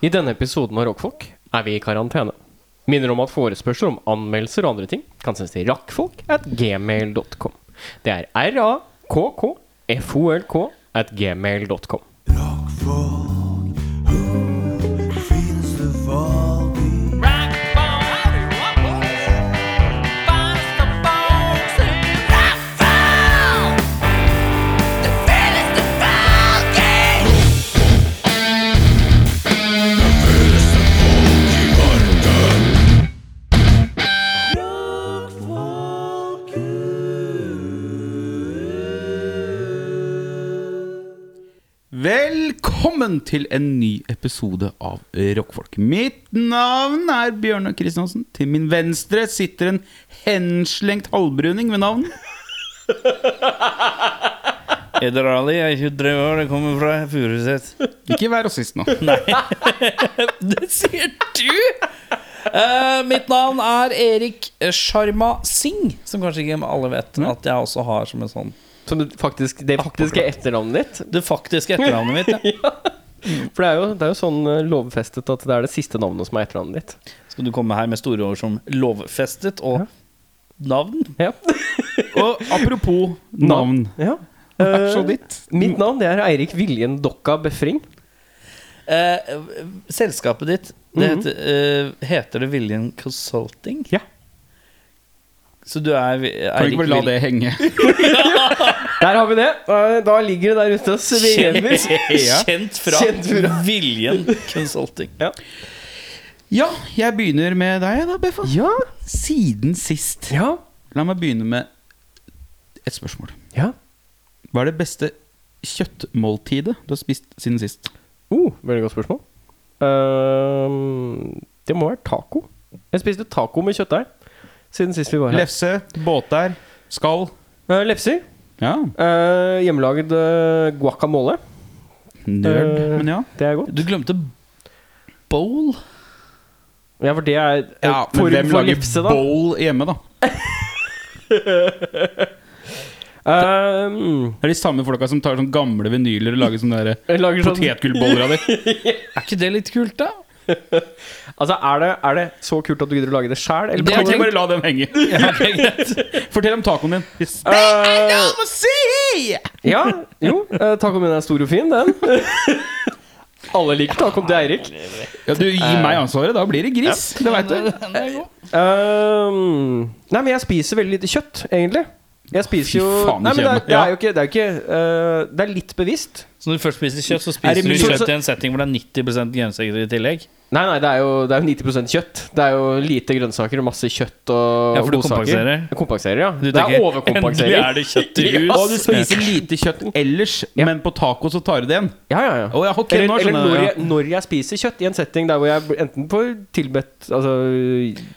I denne episoden av Rockfolk er vi i karantene. Minner om at forespørsler om anmeldelser og andre ting kan sendes til rakkfolk at gmail.com. Det er r-a-k-k-f-o-l-k at gmail.com. Velkommen til en ny episode av Rockfolk. Mitt navn er Bjørnar Kristiansen. Til min venstre sitter en henslengt halvbruning ved navn Eder Ali jeg er 23 år, det kommer fra Furuset. Ikke vær rasist nå. Nei. Det sier du! Uh, mitt navn er Erik Sharma Singh, som kanskje ikke alle vet at jeg også har som en sånn Som det faktisk, det faktiske etternavnet ditt. Det faktiske etternavnet mitt. Ja. For det er, jo, det er jo sånn eh, lovfestet at det er det siste navnet som er etternavnet ditt. Skal du komme her med store ord som lovfestet og navn? Ja. Og apropos navn. ja. Vær så Eh, ditt. mitt navn det er Eirik Viljen Dokka Befring. Eh, selskapet ditt det Mhm. heter, uh, heter det Viljen Consulting? Ja. Så du er vi- Kan vi ikke bare la det henge? Der har vi det. Da- ligger det der ute og svever. Kjent, fra Kjent fra. Viljen Consulting. Ja, jeg begynner med deg da, Beffa. Ja. Siden sist. Ja. La meg begynne med et spørsmål. ja. Hva er det beste kjøttmåltidet du har spist siden sist? Oh, veldig godt spørsmål. Uh, det må være taco. Jeg spiste taco med kjøttdeig siden sist vi var her. Lefse, båter, skall. Uh, lefser. Ja, Uh, hjemmelagd uh, guacamole. nerd, Eh, men ja. Det er godt. Du glemte bowl. Ja, for det er eh, Ja, men form hvem for lager lefse, da. bowl hjemme, da? um, Det er de samme folka som tar sånne gamle vinyler og lager sånne sånn potetgullboller av det. Er ikke det litt kult, da? Altså, er det, er det så kult at du gidder å lage det sjæl? Det Kan tenkt- bare la den henge? Fortell om tacoen din. Eh, ja, jo. Uh, tacoen min er stor og fin, den. Alle liker tacoen til Eirik. Ja, du gir meg ansvaret, da blir det gris. Det veit du. Ehm, nei, men jeg spiser veldig lite kjøtt, egentlig. Jeg spiser jo faen, Nei, men det er, det er jo ikke Det er, jo ikke, uh, det er litt bevisst. Så når du først spiser kjøtt, så Er spiser du kjøtt i en setting hvor det er 90% grønnsaker i tillegg? Nei, nei, det er jo, det er jo 90% kjøtt. Det er jo lite grønnsaker og masse kjøtt og Ja, for du godsaker. kompenserer. Jeg kompenserer, ja. Du det er overkompensering. Endelig er det kjøtt i hus. Og du spiser lite kjøtt ellers, Ja. men på taco så tar du det igjen. Ja, ja, ja. Å, ja, ok, eller nå eller skjønner når, jeg, jeg, når jeg spiser kjøtt i en setting der hvor jeg enten får tilbedt Altså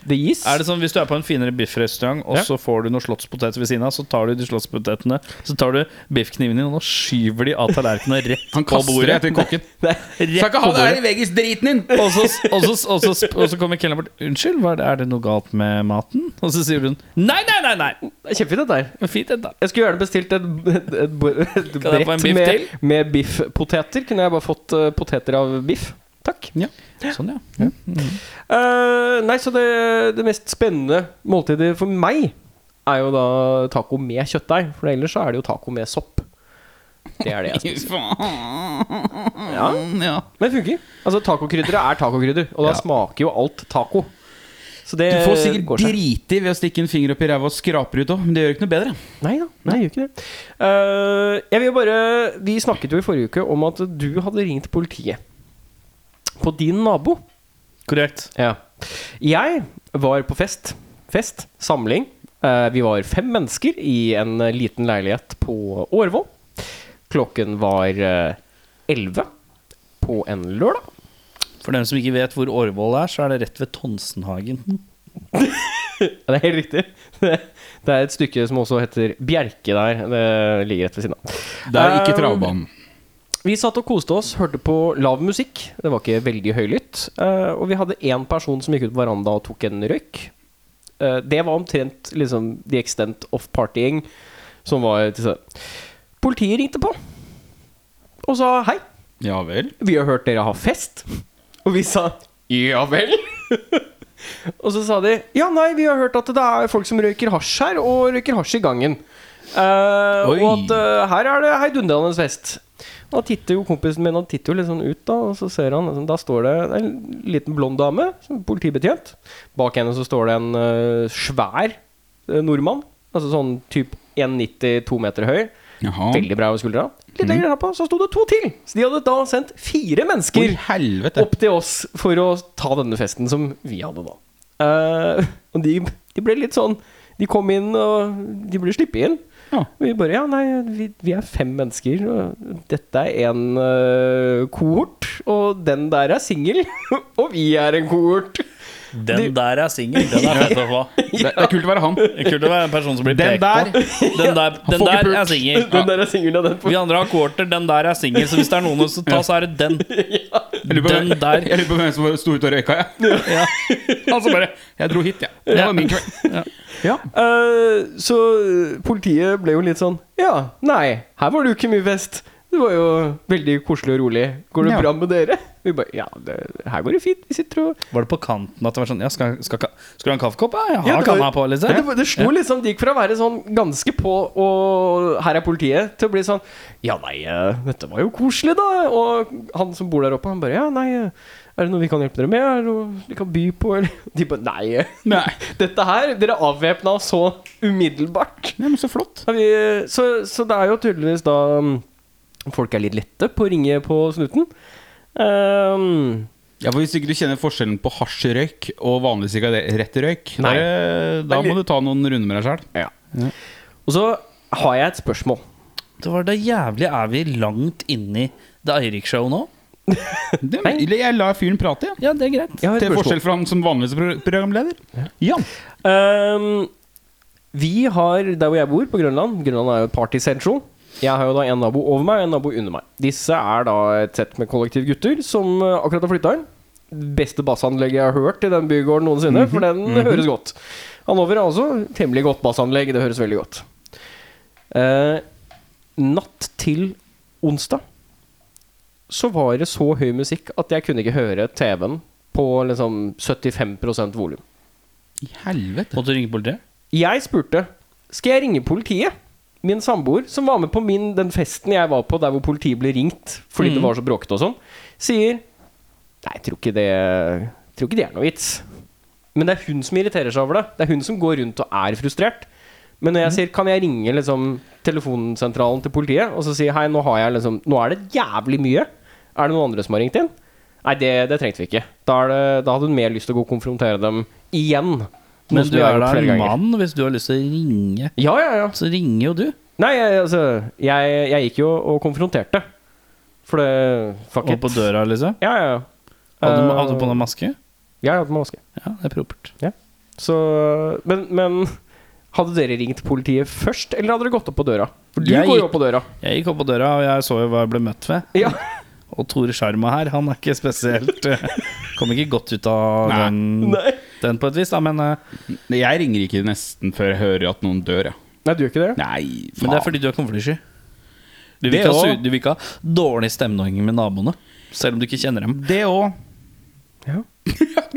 det gis. Er det sånn Hvis du er på en finere biffrestaurant, og Ja. så får du noen slottspoteter ved siden av, så tar du de slottspotetene Så tar du biffkniven din og nå skyver de av tallerkenen rett Han på kaster det bordet. etter kokken. Skal ikke på ha det her i bordet. veggis-driten din! Og så, og, så, kommer kelneren bort. 'Unnskyld, er det, er det noe galt med maten?' Og så sier hun 'Nei, nei, nei!' nei det er kjempefint, dette her. Fint, dette. Jeg skulle gjerne bestilt et, et, et, et brett biff med, med biffpoteter. Kunne jeg bare fått uh, poteter av biff? Takk. Ja. Sånn, ja. Eh, nei, så det, det mest spennende måltidet for meg er jo da taco med kjøttdeig. For ellers så er det jo taco med sopp. Det er det jeg spiser. Ja. Ja. Men det funker. Altså Tacokrydderet er tacokrydder, og da Ja. smaker jo alt taco. Så det Du får sikkert går seg. drite i ved å stikke en finger opp i ræva og skrape ut òg, men det gjør ikke noe bedre. Nei da, nei, jeg gjør ikke det. Eh, jeg vil bare Vi snakket jo i forrige uke om at du hadde ringt politiet på din nabo. Korrekt. Ja. Jeg var på fest. Fest. Samling. Eh, vi var fem mennesker i en eh, liten leilighet på Årvoll. Klokken var eh, elleve på en lørdag. For dem som ikke vet hvor Årvoll er, så er det rett ved Tonsenhagen. Ja, det er helt riktig. Det er et stykke som også heter Bjerke der. Det ligger rett ved siden av. Det er ikke Um, travbanen. Vi satt og koste oss, hørte på lav musikk. Det var ikke veldig høylytt. eh, og vi hadde én person som gikk ut på veranda og tok en røyk. Eh, det var omtrent liksom the extent of partying som var til stede. Politiet ringte på og sa hei. Ja vel. Vi har hørt dere ha fest. Og vi sa ja vel. og så sa de ja, nei, vi har hørt at det er folk som røyker hasj her, og røyker hasj i gangen. Uh, og at uh, her er det heidundrende fest. Da titter jo kompisen min Han titter jo litt sånn ut, da og så ser han liksom, Da står det en liten blond dame, som er politibetjent. Bak henne så står det en uh, svær nordmann. Altså sånn typ 1,90-2 meter høy. Jaha. Veldig bra over skuldra. Litt lenger herpå så sto det to til. Så de hadde da sendt fire mennesker opp til oss for å ta denne festen som vi hadde da. Uh, og de, de ble litt sånn De kom inn, og de ble sluppet inn. Ja. Vi bare Ja, nei, vi, vi er fem mennesker, og dette er en uh, kohort. Og den der er singel, og vi er en kohort. Den der er singel. Den er fett å få. Det, det er kult å være han. Det Kult å være en person som blir Den pekt der på. Den der, den der er singel. Den der er singel, og Vi andre har quarter, den der er singel. Så hvis det er noen som tar, så er det den. Den der. Jeg lurer på hvem som sto ute og røyka, jeg. Ja. Som bare Jeg dro hit, jeg. Det var min kveld. Ja. Uh, så politiet ble jo litt sånn Ja, nei, her var det jo ikke mye fest. Det var jo veldig koselig og rolig. Går det Ja. bra med dere? Vi bare Ja, det, her går det fint. Vi sitter og Var det på kanten at det var sånn Ja, skal, skal, skal, du ha en kaffekopp? Ja, jeg Ja, har ja, kanna på, liksom. Ja, det, det slo liksom Det gikk fra å være sånn ganske på og her er politiet, til å bli sånn Ja, nei, eh, dette var jo koselig, da. Og han som bor der oppe, han bare Ja, nei, eh, er det noe vi kan hjelpe dere med? Er det noe vi kan by på? Eller De bare Nei. eh, Nei. Dette her Dere avvæpna oss så umiddelbart. Nei, men så flott. Ja, vi, så, så det er jo tydeligvis da um, Folk er litt lette på å ringe på snuten. Um, Ja, for Hvis ikke du kjenner forskjellen på hasjrøyk og vanlig sigarettrøyk, da, da må du ta noen runder med deg sjæl. ja. Og så har jeg et spørsmål. Det var da jævlig Er vi langt inni det Eirik-show nå? Jeg lar fyren prate, ja. Ja, det er greit. Til forskjell fra han som vanligvis er programleder. Ja. Um, vi har der hvor jeg bor, på Grønland Grønland er jo et party central. Jeg har jo da en nabo over meg og en nabo under meg. Disse er da et sett med kollektiv gutter som uh, akkurat har flytta inn. Beste bassanlegget jeg har hørt i den bygården noensinne, for den høres godt. Han over er altså temmelig godt bassanlegg. Det høres veldig godt. Eh, natt til onsdag så var det så høy musikk at jeg kunne ikke høre TV-en på liksom 75% volum. I helvete. Måtte du ringe politiet? Jeg spurte Skal jeg ringe politiet. Min samboer, som var med på min, den festen jeg var på der hvor politiet ble ringt fordi det Mhm. var så bråkete og sånn, sier Nei, jeg tror ikke det tror ikke det er noe vits. Men det er hun som irriterer seg over det. Det er hun som går rundt og er frustrert. Men når jeg sier Kan jeg ringe liksom telefonsentralen til politiet og så si Hei, nå har jeg liksom Nå er det jævlig mye. Er det noen andre som har ringt inn? Nei, det, det trengte vi ikke. Da, det, da hadde hun mer lyst til å gå og konfrontere dem igjen. Men du er da en mann hvis du har lyst til å ringe. Ja, ja, ja. Så ringer jo du. Nei, jeg, altså jeg, jeg gikk jo og konfronterte. For det Fuck Og it. på døra, liksom. Ja, ja, ja. Hadde du Eh, hadde du på deg maske? Ja, jeg hadde maske. Ja, det er propert. Så Men, men hadde dere ringt politiet først, eller hadde dere gått opp på døra? For du Jeg går jo gikk- opp på døra. Jeg gikk opp på døra, og jeg så jo hva jeg ble møtt ved. Ja. Og Tore Sjarma her, han er ikke spesielt eh, Kom ikke godt ut av den, Nei. Den på et vis, da, men, eh, Jeg ringer ikke nesten før jeg hører at noen dør, ja. Nei, du gjør ikke det? Nei, men det er fordi du er konfliktsky. Du vil ikke ha, du vil ikke ha dårlig stemning med naboene, selv om du ikke kjenner dem. Det òg. Ja.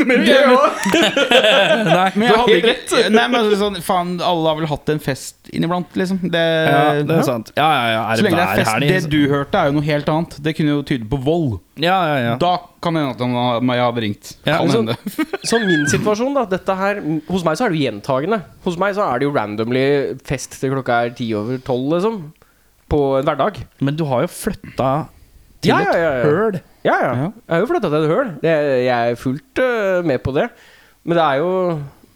Men, jeg òg! Nei, men jeg hadde ikke Nei, men altså, sånn, Faen, alle har vel hatt en fest inniblant, liksom. Det, ja, det er sant. Ja, ja, ja. Er Så det lenge det er fest? Det du hørte, er jo noe helt annet. Det kunne jo tyde på vold. Ja, ja, ja. Da kan det hende at han jeg hadde ringt. Ja, kan hende. Så min situasjon, da dette her, Hos meg så er det jo gjentagende. Hos meg så er det jo randomly fest til klokka er ti over tolv, liksom. På en hverdag. Men du har jo flytta til Ja, ja, ja, ja. et høl. Ja, ja. Jeg har jo flytta til et høl. Det, jeg er fullt øh, med på det. Men det er jo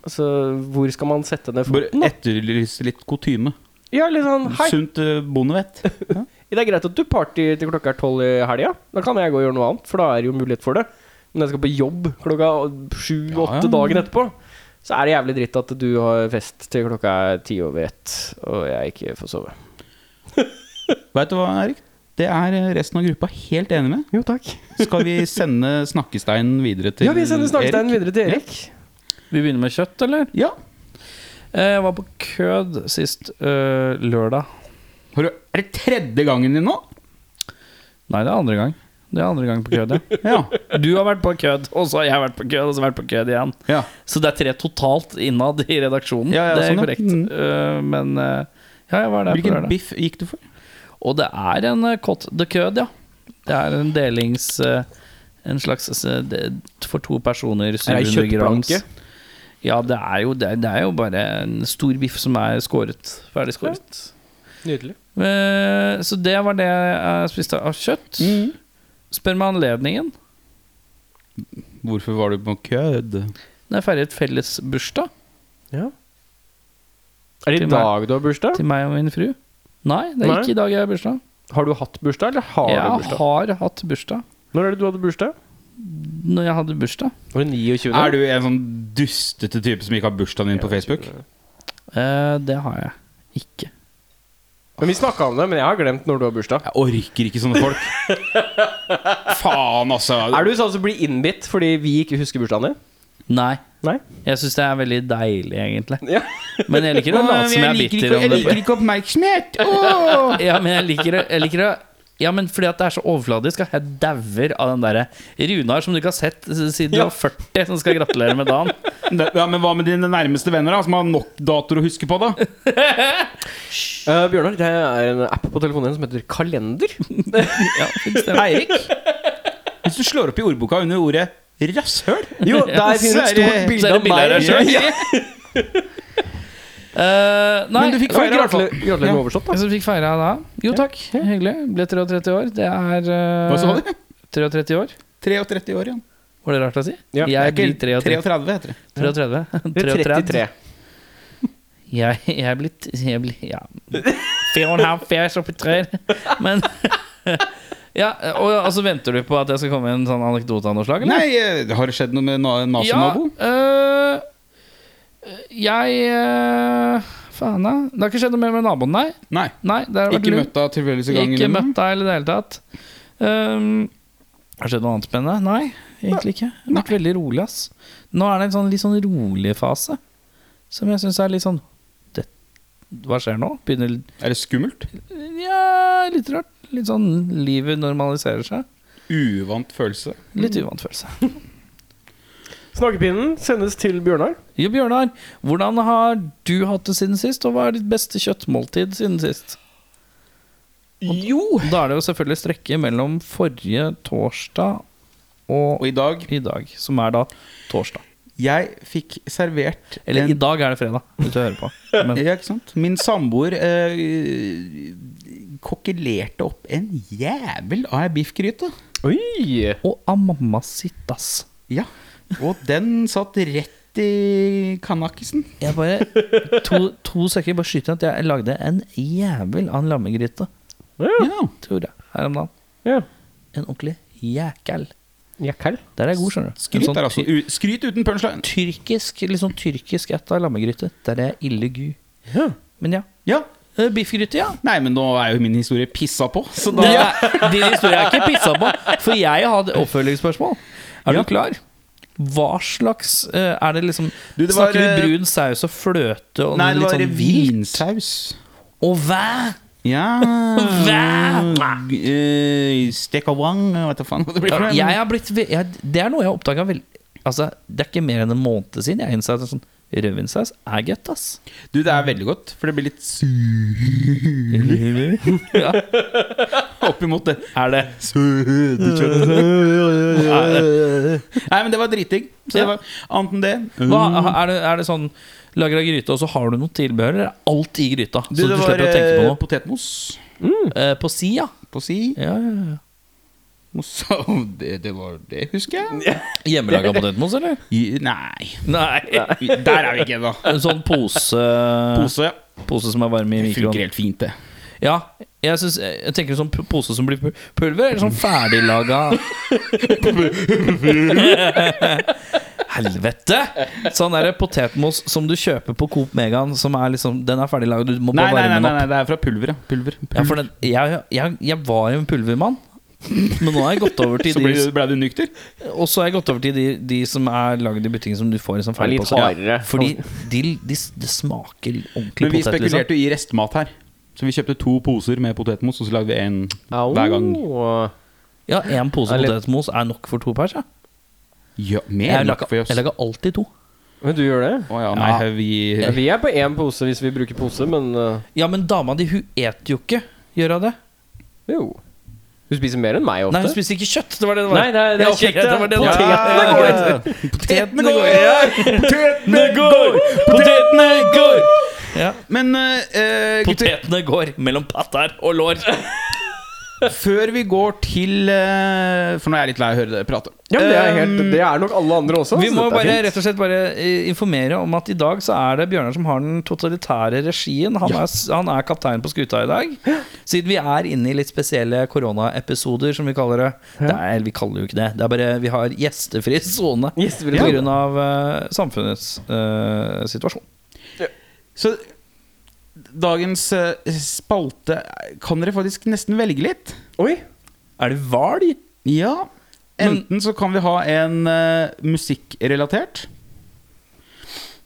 Altså, hvor skal man sette ned foten? da? etterlyse litt kutyme. Ja, litt sånn Hei, Sunt uh, bondevett. det er greit at du party til klokka er tolv i helga. Da kan jeg gå og gjøre noe annet, for da er det jo mulighet for det. Men jeg skal på jobb klokka sju-åtte dagen etterpå. Så er det jævlig dritt at du har fest til klokka er ti over ett, og jeg ikke får sove. Vet du hva, Erik? Det er eh, resten av gruppa helt enig med. Jo, takk. Skal vi sende snakkesteinen videre til Erik? Ja, vi sender snakkesteinen Erik? videre til Erik. Vi begynner med kjøtt, eller? Ja. Eh, Jeg var på kød sist øh, lørdag. Har du, er det tredje gangen din nå? Nei, det er andre gang. Det er andre gang på kød, ja. Ja. Du har vært på kødd, og så har jeg vært på kødd, og så har jeg vært på kødd igjen. ja. Så det er tre totalt innad i redaksjonen. Ja, ja, det er sånn, ja. korrekt. Mm. Uh, men uh, ja, jeg var der på Hvilken biff gikk du for? Og det er en cot de kød, ja. Det er en delings uh, En slags uh, For to personer, Er det 700 grams. kjøttplanke? Ja, det er, jo, det, er, det er jo bare en stor biff som er skåret. Ferdig skåret. Nydelig. Eh, så det var det jeg spiste av kjøtt. Mm. Spør meg anledningen. Hvorfor var du på kødd? Når jeg feiret felles bursdag Ja. Er det i dag du har bursdag? til meg og min fru. Nei, det er Nei. ikke i dag jeg har bursdag. Har du hatt bursdag, eller har du Jeg bursdag? har hatt bursdag Når er det du hadde bursdag? når jeg hadde bursdag. Var det 29? Er du en sånn dustete type som ikke har bursdagen din på Facebook? Eh, det har jeg ikke. Men Vi snakka om det, men jeg har glemt når du har bursdag. Jeg orker ikke sånne folk. Faen, altså. Er du sånn som blir innbitt fordi vi ikke husker bursdagen din? Nei. Nei? Jeg syns det er veldig deilig, egentlig. Ja. Men jeg liker å late som jeg er liker bitter ikke, om jeg det. liker ikke oppmerksomhet. Åh! Ja, men jeg liker, det, jeg liker å Ja, men fordi at det er så overfladisk at jeg dauer av den derre Runar som du ikke har sett siden du Ja. var 40, som skal gratulere med dagen. Ja, men hva med dine nærmeste venner, da som har nok datoer å huske på? da? Uh, Bjørnar, det er en app på telefonen din som heter Kalender. Ja, finnes det. Eirik? Hvis du slår opp i ordboka under ordet rasshøl Jo, der finner du et Så det- stort bilde så av meg. Eh, nei, Men du fikk feire, fall. Gratulerer med overstått, da. Så fikk feira da. Jo takk, hyggelig. Ble 33 år. Det er eh, Hva sa du? 33 år. 33 år, ja. Var det rart å si? Ja, jeg blir 33. 33, heter det. 33. Det er 33. Jeg, jeg er blitt Jeg blir Ja. Fire og en halv fjers oppi tre. Men Ja, og, så venter du på at jeg skal komme med en sånn anekdote av noe slag? eller? Nei, eh, har det skjedd noe med na- Ja, øh, jeg øh, Faen, da. Det har ikke skjedd noe mer med naboen, nei. Nei. Nei, Ikke møtt deg tilfeldigvis i gangen? Ikke møtt deg i det hele tatt. Um, har det skjedd noe annet spennende? Nei, egentlig ikke. Det har vært veldig rolig, ass. Nå er det en sånn litt sånn rolig fase. Som jeg syns er litt sånn det, Hva skjer nå? Begynner Er det skummelt? Ja, litt rart. Litt sånn livet normaliserer seg. Uvant følelse. Litt uvant følelse. Snakkepinnen sendes til Bjørnar. Jo, Bjørnar, hvordan har du hatt det siden sist? Og hva er ditt beste kjøttmåltid siden sist? Jo! Da er det jo selvfølgelig strekke mellom forrige torsdag og Og i dag i dag, som er da torsdag. Jeg fikk servert Eller en- i dag er det fredag, hvis du hører på. Men Ja, ikke sant? Min samboer eh, kokkelerte opp en jævel av ei biffgryte. Oi! Og ass. Ja. Og den satt rett i kanakkisen. Jeg bare To, to sekunder, bare skyter at jeg lagde en jævel av en lammegryte. Ja. Tror jeg. Her om dagen. Ja. En ordentlig jækel. Jækel? Der er god, skjønner du. Skryt sånn der, altså. skryt uten punchline. Tyrkisk, sånn tyrkisk ett av lammegryte. Der er jeg ille gu. Ja. Men ja. Ja. Eh, Biffgryte, ja. Nei, men nå er jo min historie pissa på, så da er, din historie er ikke pissa på, for jeg hadde oppfølgingsspørsmål. Er Ja. du klar? Hva slags eh, Er det liksom Du, det var, Snakker du vi brun saus og fløte og Nei, det litt sånn vinsaus. Og hva? Ja uh, Stekawang, vet du faen hva det blir. Jeg har blitt jeg, Det er noe jeg har oppdaga Altså, det er ikke mer enn en måned siden jeg innså at sånn rødvinsaus er godt, ass. Du, det er veldig godt, for det blir litt su Ja, oppimot det er det. Nei, men det var dritdigg. Så det var annet enn det. Hva, er, det er det sånn Lager av gryte, og så har du noe tilbehør? Eller er alt i gryta? Du, så du var slipper å tenke på eh, noe? potetmos Eh, på si, ja. på si. Ja, ja, ja. Det, det var det, husker jeg. Hjemmelaga potetmos, eller? I- Nei, Nei. der er vi ikke ennå. En sånn pose Pose, ja. Pose som er varm i Det funker helt fint, det. Ja, jeg, synes, jeg tenker sånn pose som blir pulver, eller sånn ferdiglaga Helvete! Sånn der potetmos som du kjøper på Coop Megan, som er liksom Den er ferdiglaga, du må Nei, bare nei, nei, varme den nei, nei, nei, det er fra pulver, ja. Pulver. Ja, for den, jeg, jeg, jeg var jo en pulvermann, men nå har jeg gått over til Så ble, de ble du nykter? Og så har jeg gått over til de, de som er lagd i butikken, som du får i sånn Det litt hardere. Fordi de, de, det smaker ordentlig Men vi potet, liksom. spekulerte jo i restmat her. Så vi kjøpte to poser med potetmos, og så lagde vi en hver gang. Ja, én pose Eller- potetmos er nok for to pers, ja. Ja, mer Jeg lager, for oss. jeg lager alltid to. Men du gjør det? Å ja, nei, vi Ja, vi er på én pose hvis vi bruker pose, men uh, Ja, men dama di, hun et jo ikke. Gjør hun det? jo. Du spiser mer enn meg ofte. Nei, hun spiser ikke kjøtt. Det var det det var. Nei, det er- det er Ja, kjøtt, det var det det var. Potetene Ja, går. ja, ja. Potetene går! Potetene går! Potetene går! Ja. Men uh, gutter, Potetene går mellom patter og lår. Før vi går til eh, For nå er jeg litt lei av å høre dere prate. Ja, men det er, helt, Um, det er nok alle andre også. Vi må bare rett og slett bare eh, informere om at i dag så er det Bjørnar som har den totalitære regien. Han, er, han er kaptein på skuta i dag. Siden vi er inne i litt spesielle koronaepisoder, som vi kaller det. det er, vi kaller det jo ikke det. Det er bare Vi har gjestefri sone pga. grunn av eh, samfunnets uh, situasjon. Så dagens eh, spalte kan dere faktisk nesten velge litt. Oi. Er det hval? Ja. Enten så kan vi ha en uh, musikkrelatert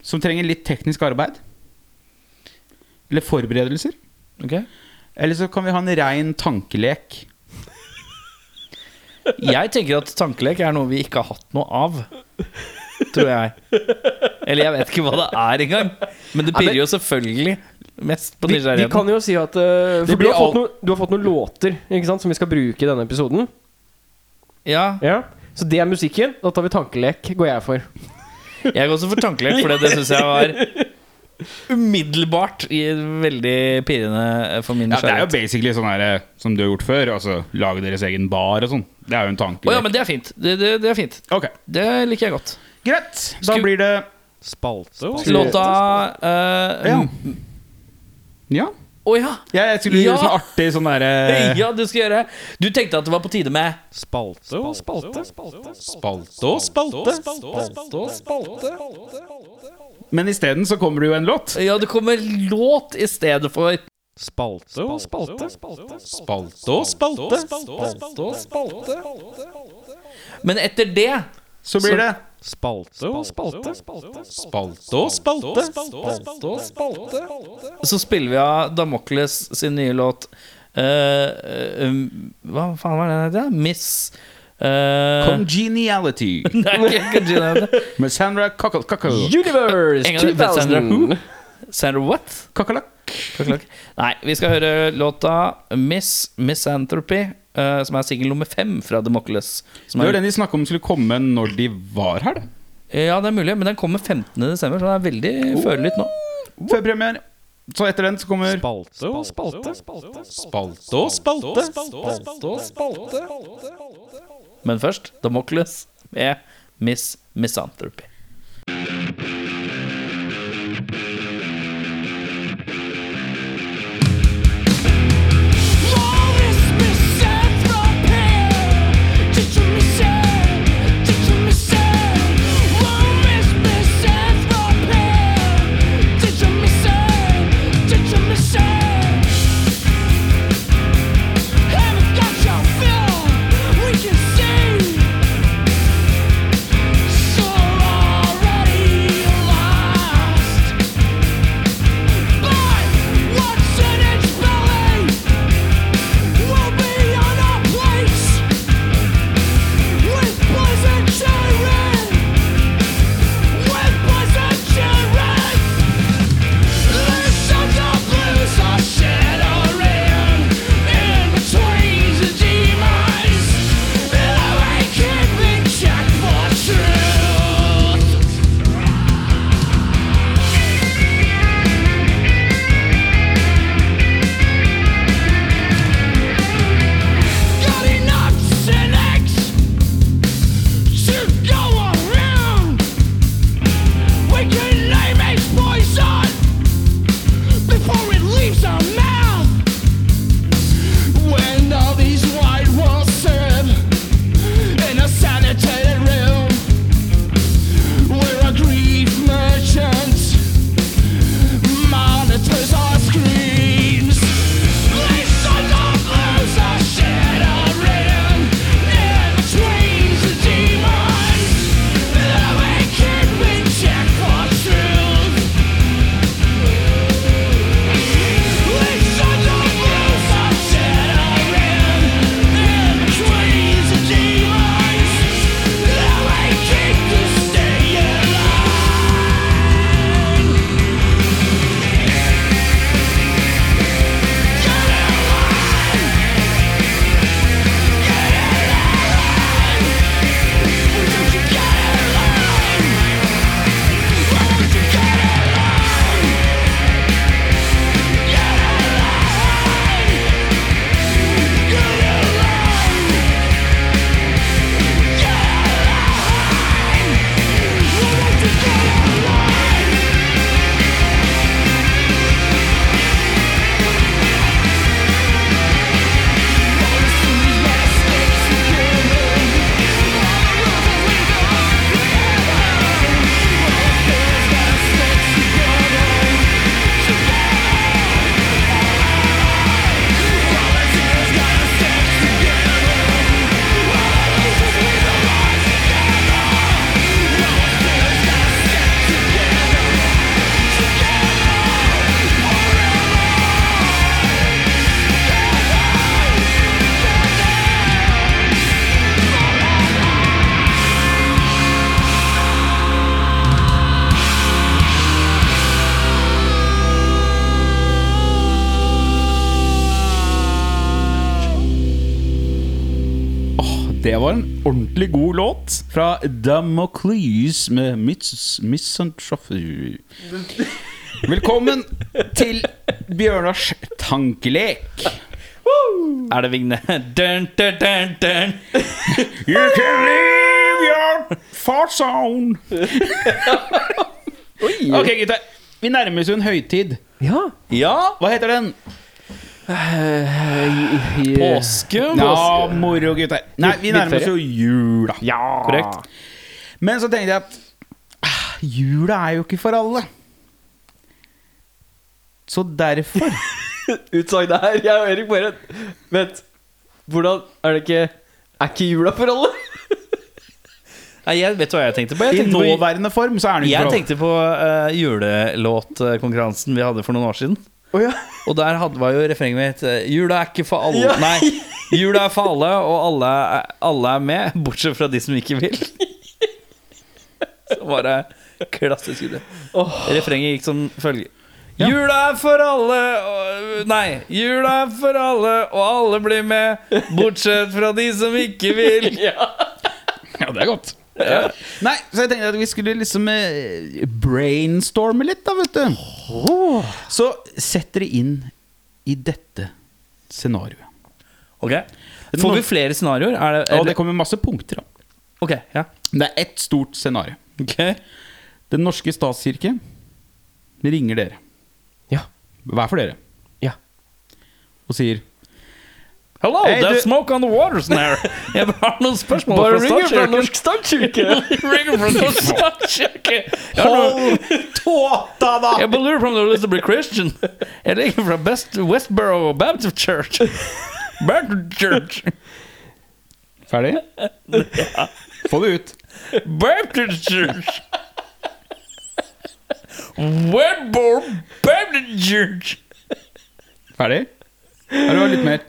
som trenger litt teknisk arbeid. Eller forberedelser. Okay. Eller så kan vi ha en rein tankelek. Jeg tenker at tankelek er noe vi ikke har hatt noe av. Tror jeg. Eller jeg vet ikke hva det er engang. Men det pirrer jo selvfølgelig mest på Vi, vi kan jo si at uh, For du har, fått all- du har fått noen låter ikke sant, som vi skal bruke i denne episoden. Ja, Ja Så det er musikken. Da tar vi tankelek, går jeg for. jeg går også for tankelek, for det syns jeg var umiddelbart i veldig pirrende for min Ja, det er jo basically sånn her eh, som du har gjort før. Altså lage deres egen bar og sånn. Det er jo en tankelek. ja, men det er fint. Det, det, det er fint. Okay. Det liker jeg godt. greit. Da blir det Spalte Låta uh, Ja. Ja. Å ja. Ja, jeg skulle Ja. gjøre sånn artig sånn derre Ja, du skal gjøre Du tenkte at det var på tide med Spalte og spalte. Spalte og spalte. Men isteden så kommer det jo en låt. Ja, det kommer låt i stedet for Spalte og spalte. Spalte og spalte. Men etter det Så blir det Spalte og spalte. spalte og spalte. Spalte og spalte. så spiller vi av Damokles sin nye låt uh, eh, um, Hva faen var den het? Miss uh, Congeniality Nei, ikke Congeniality. med Sandra Cockle. Universe En gang til, Sandra 2000. Sandra what? Kakerlakk. Nei, vi skal høre låta Miss Misanthropy, eh, som er singel nummer fem fra Democles. Det var er, den de snakka om skulle komme når de var her, det. ja, det er mulig, men den kommer 15. desember, så den er veldig følelig nå. Før premiere. Så etter den så kommer Spalte og spalte. spalte og spalte. Spalte og spalte. Men først Damokles med Miss Misanthropy. Damocles med Miss Misanthropy. Velkommen til Bjørnars tankelek. Er det Vigne? Dun, dun, dun, dun. You can leave your fart zone. Ok, gutter. Vi nærmer oss jo en høytid. Ja. Ja! Hva heter den? Påske. Ja, moro, gutter. Nei, vi nærmer oss jo jula. Ja. Korrekt. Men så tenkte jeg at ah, jula er jo ikke for alle. Så derfor Utsagnet her, jeg og Erik bare Vent. Hvordan Er det ikke Er ikke jula for alle? Nei, jeg vet hva jeg tenkte på. I Jeg tenkte på, nåværende form så er den ikke jeg for alle. tenkte på uh, julelåtkonkurransen vi hadde for noen år siden. Å ja. Og der hadde, var jo refrenget mitt eh, Jula er ikke for alle Ja. Nei, jula er for alle, og alle, er- alle er med, bortsett fra de som ikke vil. Så bare klassisk idé. Refrenget gikk som følger. Jula er for alle og, Nei, jula er for alle, og alle blir med, bortsett fra de som ikke vil. Ja, det er godt. Nei, så jeg tenkte at vi skulle liksom eh, brainstorme litt, da, vet du. Så sett dere inn i dette scenarioet. Ok Får vi flere scenarioer? Er det, er det det, kommer masse punkter. da ok, ja. Det er ett stort scenario. Ok Den norske statskirke ringer dere, Ja. hver for dere, Ja. og sier Hello, Hey, there's du- smoke on the water snare. Jeg har noen spørsmål Bare fra ringer fra. Norsk Statskirke. ringer fra Norsk statskirke. Hold tåta, da! Jeg bare lurer på om du har lyst til å bli Christian. Jeg ringer fra Best Westboro Baptist Church. Baptist Church. Ferdig? Få det ut. Baptist Church. Webborn Baptist Church. Ferdig? Har du litt mer?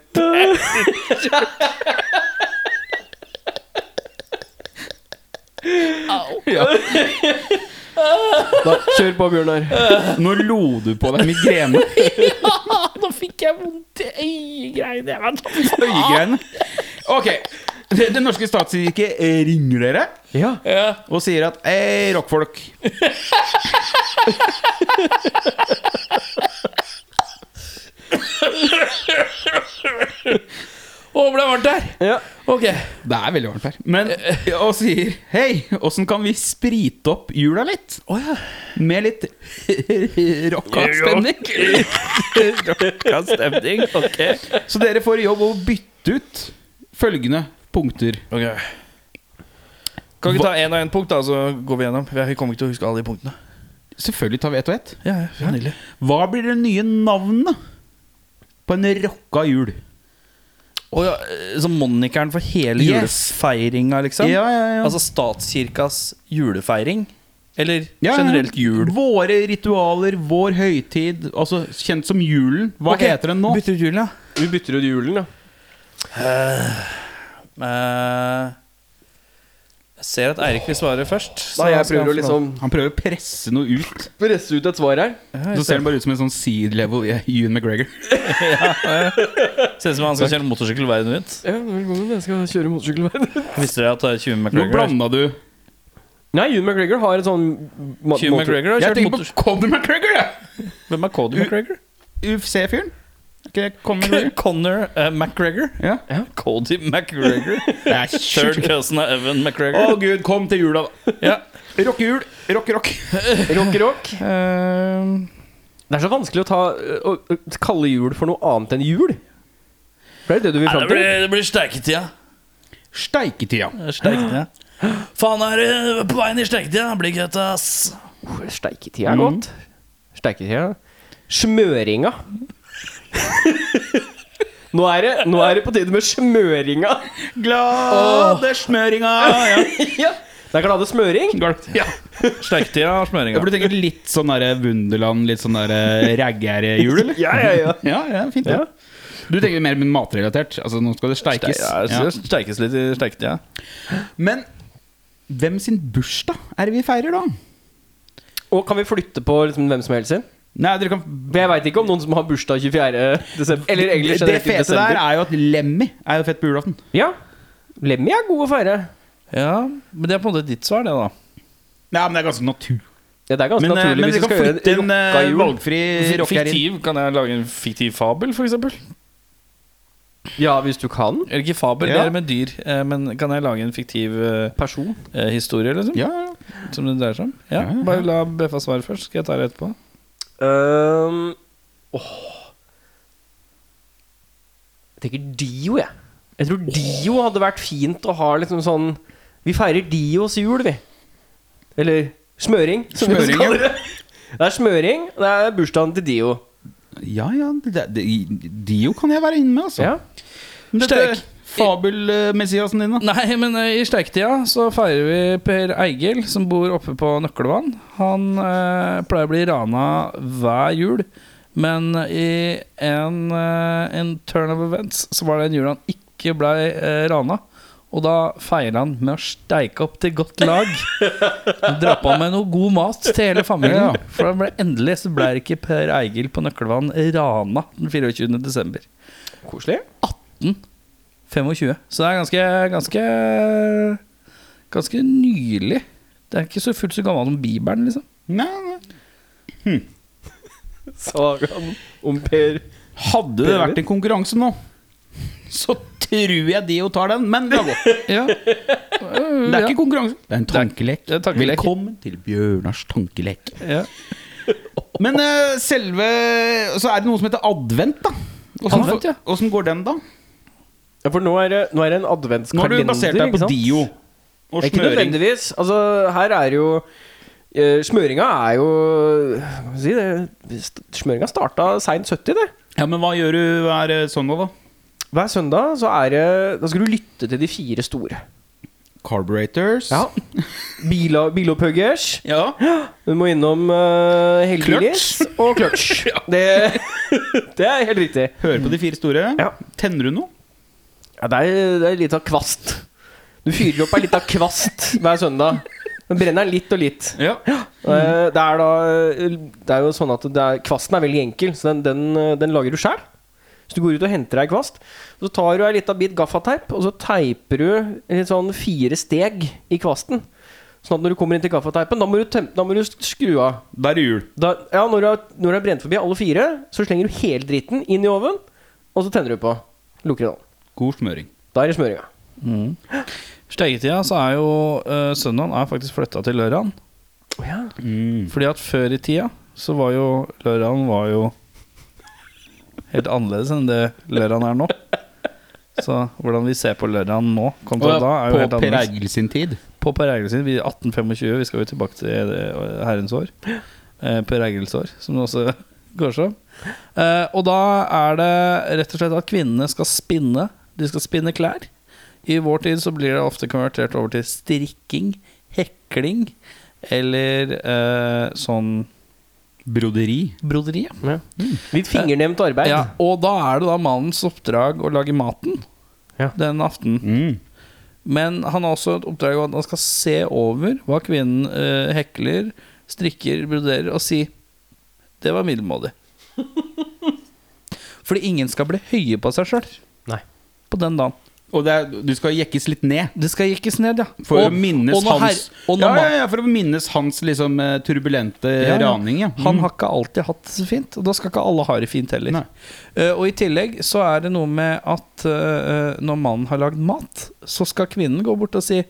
Da, kjør på, Bjørnar. Nå lo du på deg migrene. Nå fikk jeg vondt i øyegreiene. Øyegreiene. Ok. Den norske statskirke ringer dere Ja. Ja. og sier at Hei, rockfolk. Å, ble det varmt her? ja. Ok. Det er veldig varmt her. Men, og sier Hei, åssen kan vi sprite opp jula litt? Oh, ja. Med litt rocka stemning. Rocka stemning. Ok. Så dere får i jobb å bytte ut følgende punkter. Ok Kan vi ikke ta én og én punkt, da, så går vi gjennom? Vi kommer ikke til å huske alle de punktene. Selvfølgelig tar vi ett og ett. Ja, ja, ja. Hva blir det nye navnet på en rocka jul? Oh, ja, Så monikeren for hele Yes. julefeiringa, liksom? Ja, ja, ja. Altså statskirkas julefeiring? Eller Ja, generelt jul? Våre ritualer, vår høytid, altså kjent som julen. Hva okay. heter den nå? Bytter ut julen, ja. Vi bytter ut julen, ja. Uh, jeg ser at Eirik vil svare først. så Nei, jeg prøver å liksom Han prøver å presse noe ut. presse ut et svar her. Ja, Så ser han bare ut som en sånn seed level i Ewan McGregor. Ser ut som han skal kjøre motorsykkel verden rundt. Ja, velkommen. Jeg skal kjøre motorsykkelverden. Visste dere at det er 20 Nå blanda du Nei, Ewan McGregor har et sånn motor- McGregor har Jeg kjørt tenker motor... på Cody McGregor, jeg! Hvem er Cody McGregor? UFC-fyren. Ikke Conor McGregor? Connor eh, McGregor. Ja. Cody McGregor. Third cousin av Evan Å oh, gud, kom til jula, da. Ja. Rockejul. Rock, rock. Rock, rock. Uh, Det er så vanskelig å, ta, å, å kalle jul for noe annet enn jul. For det er det du vil nei, fram det til. blir, det blir steiketida. Steiketida. Steiketida. Faen, er du på veien i steiketida? Blir godt, ass. Steiketida er godt. Steiketida. Smøringa. Nå, er det, nå er det på tide med smøringa. Glade smøringa. Ja. ja. Det er glade smøring. Ja. Sterktida og smøringa. du tenker litt sånn der Wunderland, litt sånn der raggere-jul, eller? Ja, ja, ja. Ja, ja, fint. Ja. Du tenker mer matrelatert. Altså, nå skal det steikes. Ja, det steikes litt i steiketida. Men hvem sin bursdag er det vi feirer, da? Og kan vi flytte på liksom hvem som helst sin? Nei, dere kan jeg veit ikke om noen som har bursdag 24. desember. Eller egentlig Det fete der er jo at Lemmy er jo fett på julaften. Ja. Lemmy er god å feire. Ja, men det er på en måte ditt svar, det, da. Ja, men det er ganske natur. Ja, det er ganske Men, eh, naturlig men hvis vi skal gjøre en kan eh, en valgfri rocker inn. Fiktiv, Kan jeg lage en fiktiv fabel, for eksempel? Ja, hvis du kan. Eller ikke fabel, det er med dyr. eh, Men kan jeg lage en fiktiv Person. eh, historie, liksom? Ja, ja. Som det dreier seg om? Ja, Ja, ja, ja. Bare la Beffa svare først, skal jeg ta det etterpå. Um, åh. Jeg tenker Dio, jeg. Jeg tror Dio hadde vært fint å ha liksom sånn Vi feirer Dios jul, vi. Eller smøring, som vi Smøring, kaller det. Det er smøring, det er bursdagen til Dio. ja, ja det, det, Dio kan jeg være inne med, altså. Ja. Men dette Sterk. Fabel-Messiasen din, da? Nei, men eh, i steiketida så feirer vi Per Eigil, som bor oppe på Nøkkelvann. Han eh, pleier å bli rana hver jul, men i en, eh, en turn of events så var det en jul han ikke ble eh, rana. Og da feirer han med å steike opp til godt lag. Dra på med noe god mat til hele familien. Ja. For ble endelig så ble ikke Per Eigil på Nøkkelvann rana den 24. desember. Koselig. 25. Så det er ganske Ganske Ganske nylig. Det er ikke så fullt så gammel som Bibelen, liksom. Nei, nei. Sagaen om Per Hadde det vært en konkurranse nå, så tror jeg de jo tar den, men la gå. Ja. Det er ikke konkurranse, det er en tankelek. det er en tankelek. Velkommen til Bjørnars tankelek. ja. Men uh, selve Så er det noe som heter advent, da. Åssen ja. går den, da? Ja, for nå er det, nå er det en Nå har adventskalender. du basert deg på? Dio og Ikke smøring. nødvendigvis. Altså, her er jo eh, Smøringa er jo Hva skal jeg si det st- Smøringa starta seint 70, det. Ja, Men hva gjør du hver eh, søndag, da? Hver søndag så er det Da skal du lytte til de fire store. Carburetors. Ja. Bila, Bilopuggers. ja. Du må innom uh, Helgelis og Clutch. det, det er helt riktig. Hører på de fire store. Ja. Tenner du noe? Ja, det er, det er litt av kvast. Du fyrer opp ei lita kvast hver søndag. Den brenner litt og litt. Ja. Eh, Det er da Det er jo sånn at det er, kvasten er veldig enkel, så den, den, eh, den lager du sjæl. Så du går ut og henter deg kvast. Så tar du ei lita bit gaffateip, og så teiper du litt sånn fire steg i kvasten. Sånn at når du kommer inn til gaffateipen, da må du, tem da må du skru av. Da er det jul. Da, ja, når du, har, når du har brent forbi alle fire, så slenger du hele dritten inn i ovnen, og så tenner du på. Lukker den. God smøring. Da er det smøringa. Steiketida så er jo uh, søndagen er faktisk flytta til lørdagen. Oh, ja. Mm. Fordi at før i tida så var jo lørdagen var jo helt annerledes enn det lørdagen er nå. Så hvordan vi ser på lørdagen nå kontra da, er jo på Per Egil Eigil sin tid. På Per Eigil sin. Vi er 1825, vi skal jo tilbake til det, eh, herrens år. Eh, per Eigils år, som det også går som. Eh, og da er det rett og slett at kvinnene skal spinne. De skal spinne klær. I vår tid så blir det ofte konvertert over til strikking, hekling eller eh, sånn Broderi. broderi. Ja. Litt fingernevnt arbeid. Ja, og da er det da mannens oppdrag å lage maten Ja. den aftenen. Mm. Men han har også et oppdrag om at han skal se over hva kvinnen eh, hekler, strikker, broderer, og si Det var middelmådig. Fordi ingen skal bli høye på seg sjøl. På den dagen. Og det er, du skal jekkes litt ned. Det skal jekkes ned, ja. For Og- å minnes hans her- ja, ja, ja, For å minnes hans liksom eh, turbulente raning, ja. Han Mm. har ikke alltid hatt det så fint, og da skal ikke alle ha det fint heller. Eh, og i tillegg så er det noe med at uh, når mannen har lagd mat, så skal kvinnen gå bort og si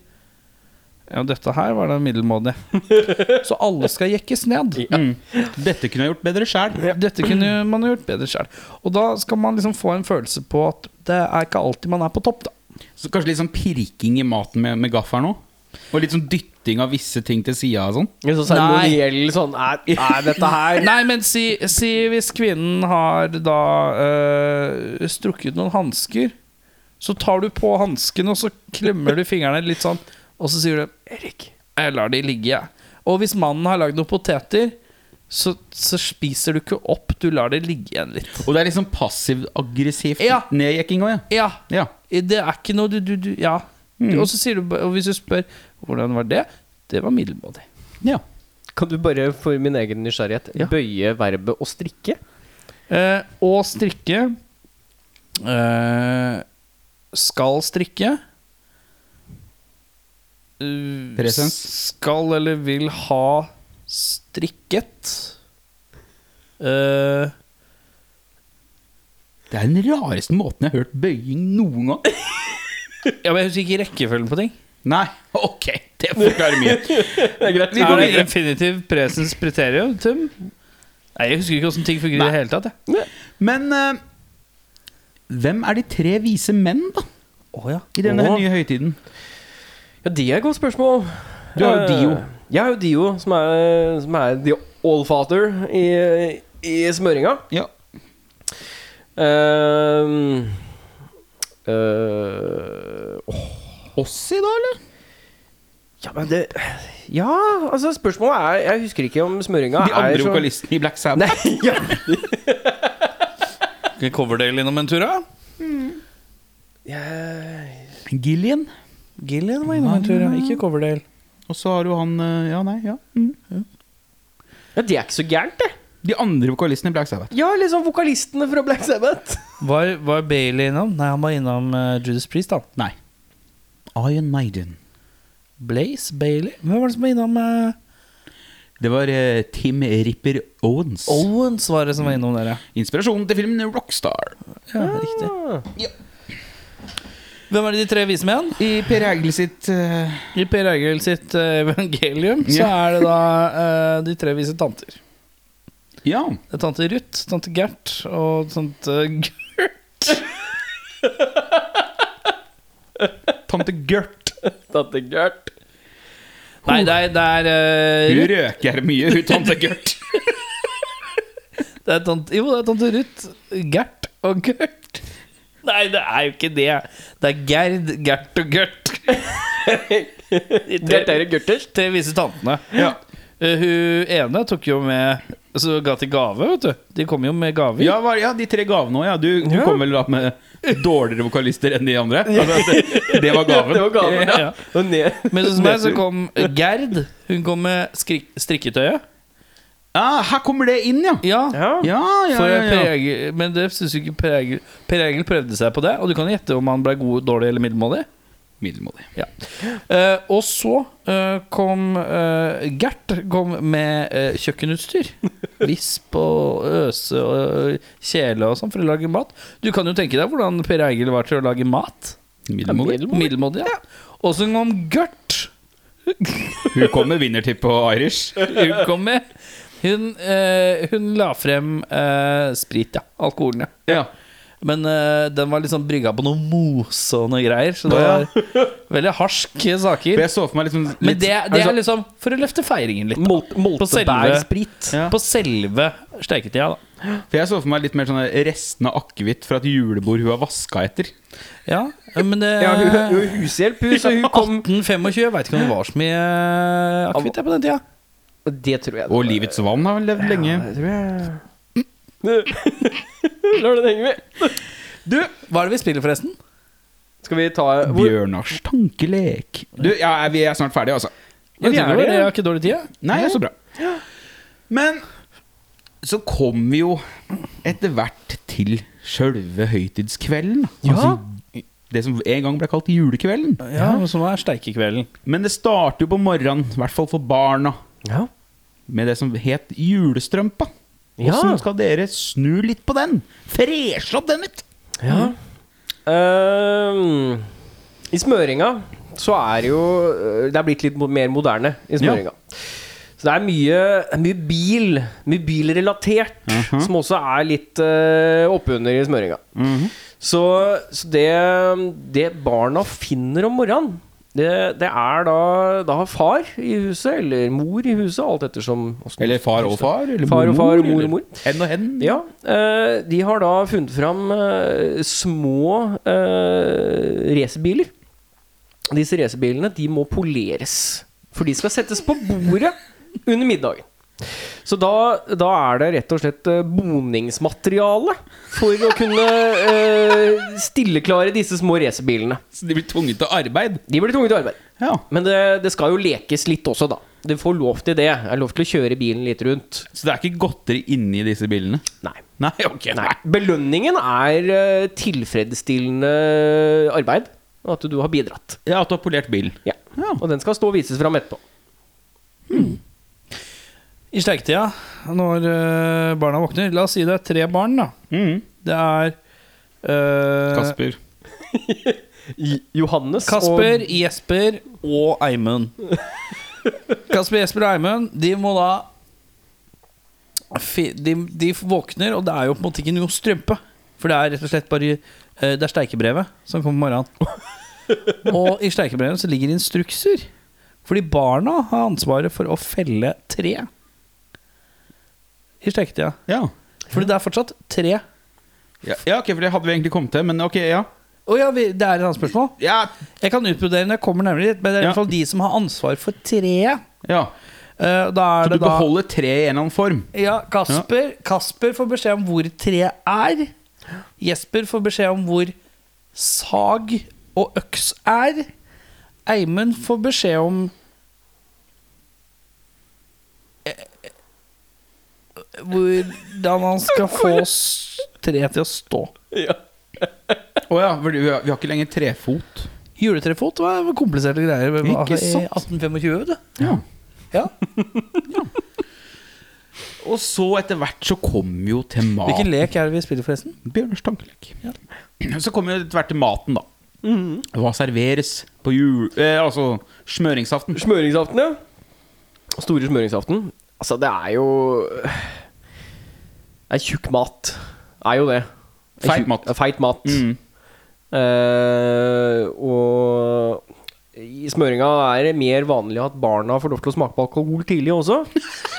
Ja, dette her var da middelmådig. så alle skal jekkes ned. Mm. Dette kunne jeg gjort bedre sjæl. Dette kunne man gjort bedre sjæl. Og da skal man liksom få en følelse på at det er ikke alltid man er på topp, da. Så kanskje litt sånn pirking i maten med, med gaffelen òg? Og litt sånn dytting av visse ting til sida og sånn? Så nei. sånn nei, nei, dette her Nei, men si, si hvis kvinnen har da øh, strukket noen hansker, så tar du på hanskene, og så klemmer du fingrene litt sånn, og så sier du 'Erik, jeg lar de ligge, jeg'. Og hvis mannen har lagd noen poteter, så, så spiser du ikke opp, du lar det ligge igjen litt. Og det er liksom passiv-aggressivt Ja. nedjekking òg, ja. Ja, ja. det er ikke noe du, du, du Ja. Og så sier du Og hvis du spør hvordan var det, det var middelmådig. ja. Kan du bare for min egen nysgjerrighet Ja. bøye verbet å strikke? Eh, og strikke eh, Skal strikke uh, Presens. skal eller vil ha strikket uh, Det er den rareste måten jeg har hørt bøying noen gang. Ja, men jeg husker ikke rekkefølgen på ting. Nei, ok, det forklarer mye. Det er greit. Vi går videre. infinitiv presens preterium. Tum? Nei, jeg husker ikke hvordan ting fungerer i det hele tatt. jeg. Men uh, hvem er de tre vise menn, da? Oh, ja. I denne oh. nye høytiden? Ja, det er et godt spørsmål. Du har jo Eh, Dio. Jeg har jo Dio, som er, som er the allfather i, i smøringa. Ja. Uh, uh, oh. Ossi, da, eller? ja, men det Ja, altså spørsmålet er Jeg husker ikke om smøringa De andre er så vokalistene i Black Sabbath. Nei, ja. Skal Coverdale innom en tur, da? Jeg- Gillian. Gillian var innom en tur, ja. Ikke Coverdale. Og så har du han eh, Ja, nei, ja. Mm. ja, det er ikke så gærent, det. De andre vokalistene i Black Sabbath. Ja, liksom vokalistene fra Black Sabbath. Var, var Bailey innom? Nei, han var innom uh, Judas Priest, da. Nei. Iron Maiden. Blaze Bailey? Hvem var det som var innom uh, Det var eh, Tim Ripper Owens. Owens var det som var innom der, ja. Inspirasjonen til filmen Rockstar. ja riktig. Ah. Hvem er det de tre viser med igjen? I Per Egil sitt uh... I Per Egil sitt uh, evangelium så er det da uh, de tre vise tanter. Ja. Det er tante Ruth, tante Gert og tante Gert. Tante Gert. Tante Gert. Nei, det er, det er Hun røker mye, hun tante Gert. Det er tante, jo, det er tante Ruth, Gert og Gert. Nei, det er jo ikke det. Det er Gerd, Gert og Gert. Gert er Gerters. tre vise tantene. Ja. Eh, hun ene tok jo med Så ga til gave, vet du. De kom jo med gaver. Ja, hva- ja, de tre gavene òg, ja. Du, du Ja. kom vel da med dårligere vokalister enn de andre? Altså, det, det var gaven. Det var gaven, ja. Ja. Og ned. Men hos meg så kom Gerd. Hun kom med skrik strikketøyet. Ah, her kommer det inn, ja. Ja. Ja. Ja, ja, ja, Per ja. Egil, men det syns ikke Per Egil. Per Egil prøvde seg på det, og du kan gjette om han ble god, dårlig eller middelmådig. Middelmådig. Ja. Eh, og så eh, kom eh, Gert kom med eh, kjøkkenutstyr. Visp og øse og kjele og sånn for å lage mat. Du kan jo tenke deg hvordan Per Egil var til å lage mat. Middelmådig. Middelmådig, ja. Og så kom Gert. Hun kom med vinnertipp på Irish. Hun kom med Hun, eh, hun la frem eh, sprit, ja. Alkoholen, ja. Ja. Men eh, den var liksom brygga på noe mose og noe greier. Så det var veldig harske saker. jeg så for meg liksom Men det, det altså, er liksom for å løfte feiringen litt. På Moltebærsprit. Ja. På selve steiketida, da. For jeg så for meg litt mer sånn restene av akevitt fra et julebord hun har vaska etter. Ja, men det Ja, hun, hun er hushjelp, hun, så hun kom 1825, jeg veit ikke om det var så mye eh, akevitt jeg, på den tida. Det tror jeg. Og var. Livets vann har vel levd lenge. Ja, Det tror jeg Lar den henge med. Du, Hva er det vi spiller, forresten? Skal vi ta hvor, Bjørnars tankelek. Du, ja, vi er snart ferdige, altså. Ja, vi er det, Jeg har ikke dårlig tid. Nei, så bra. Men så kom vi jo etter hvert til sjølve høytidskvelden. Ja. Altså, det som en gang ble kalt julekvelden. Ja, Som er steikekvelden. Men det starter jo på morgenen, i hvert fall for barna, Ja. med det som het julestrømpa. Ja. Hvordan skal dere snu litt på den? Freshe opp den litt! ja. Uh, I smøringa så er det jo øh, Det er blitt litt mer moderne i smøringa. Så det er mye, mye bil, mye bilrelatert, Mhm. som også er litt uh, oppunder i smøringa. Så, så det, det barna finner om morgenen, det, det er da, da far i huset, eller mor i huset, alt ettersom Eller far og far, eller Far og far, mor og mor. Hen og hen. Ja, eh, de har da funnet fram eh, små eh, racerbiler. Disse racerbilene de må poleres, for de skal settes på bordet under middagen. Så da, da er det rett og slett eh, boningsmateriale for å kunne eh, stilleklare disse små racerbilene. Så de blir tvunget til arbeid. De blir tvunget til arbeid. Ja. Men det, det skal jo lekes litt også, da. Du får lov til det. Det er lov til å kjøre bilen litt rundt. Så det er ikke godteri inni disse bilene? Nei. Nei, ok. Nei. Belønningen er eh, tilfredsstillende arbeid. Og at du har bidratt. Ja, at du har polert bilen. Ja. Ja. Og den skal stå og vises fram etterpå. I steiketida, når eh, barna våkner La oss si det er tre barn, da. Mm. Det er uh, Kasper. Johannes Kasper, Jesper og Eimund. Kasper, Jesper og Eimund, de må da de, de våkner, og det er jo på en måte ikke noe strømpe. For det er rett og slett bare eh, Det er steikebrevet som kommer om morgenen. Og i steikebrevet så ligger instrukser. Fordi barna har ansvaret for å felle tre. I steiketida. Ja. Fordi det er fortsatt tre. Ja, ja, ok, for det hadde vi egentlig kommet til, men ok, ja. Å ja, vi, det er et annet spørsmål. Ja. Jeg kan utbrodere når jeg kommer nærmere dit, men det er i hvert fall de som har ansvar for treet. ja. Uh, da er Så du det da beholder tre i en eller annen form? Ja, Kasper, Kasper får beskjed om hvor treet er. Jesper får beskjed om hvor sag og øks er. Eimund får beskjed om Hvordan han skal få tre treet til å stå. Å ja, for vi har, vi har ikke lenger trefot. Juletrefot var kompliserte greier. Ikke i sant? 1825, vet du. Ja. Ja. Og så etter hvert så kom vi jo til mat. Hvilken lek er det vi spiller, forresten? Bjørners tankelek. Så kommer vi etter hvert til maten, da. Hva serveres på jul... Eh, altså smøringsaften. Smøringsaften, ja. Store smøringsaften. Altså, det er jo er tjukk mat. Er jo det. Er Feit mat. ja, Feit mat. Mm. Uh, og i smøringa er det mer vanlig at barna får lov til å smake på alkohol tidlig også.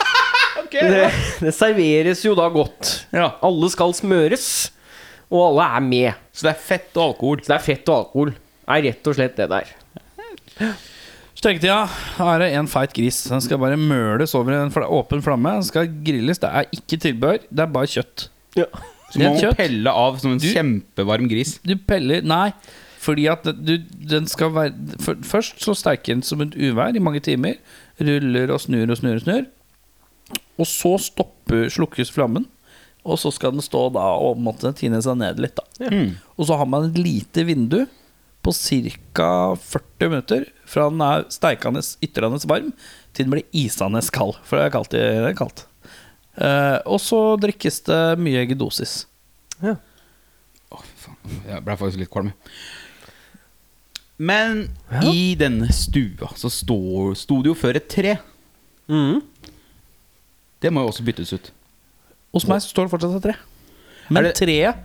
det, det serveres jo da godt. Ja. Alle skal smøres, og alle er med. Så det er fett og alkohol. Så det er fett og alkohol. Det er rett og slett det der. Steketida er det en feit gris. Den skal bare møles over en fl åpen flamme. Den skal grilles. Det er ikke tilbehør, det er bare kjøtt. Ja. Så man må pelle av som en Du- kjempevarm gris. Du peller Nei, fordi at du, den skal være for, Først så steiker den som et uvær i mange timer. Ruller og snur og snur og snur. Og så stopper, slukkes flammen. Og så skal den stå da og måtte tine seg ned litt. da Mm. Og så har man et lite vindu på ca. 40 minutter fra den er steikende ytrende varm til den blir isende kald. For det er kaldt. Det er kaldt. Uh, og så drikkes det mye eggedosis. Å, oh, faen. Jeg ble faktisk litt kvalm. Men i denne stua så sto, sto det jo før et tre. Mm. Det må jo også byttes ut. Hos meg så står det fortsatt et tre. Men det- treet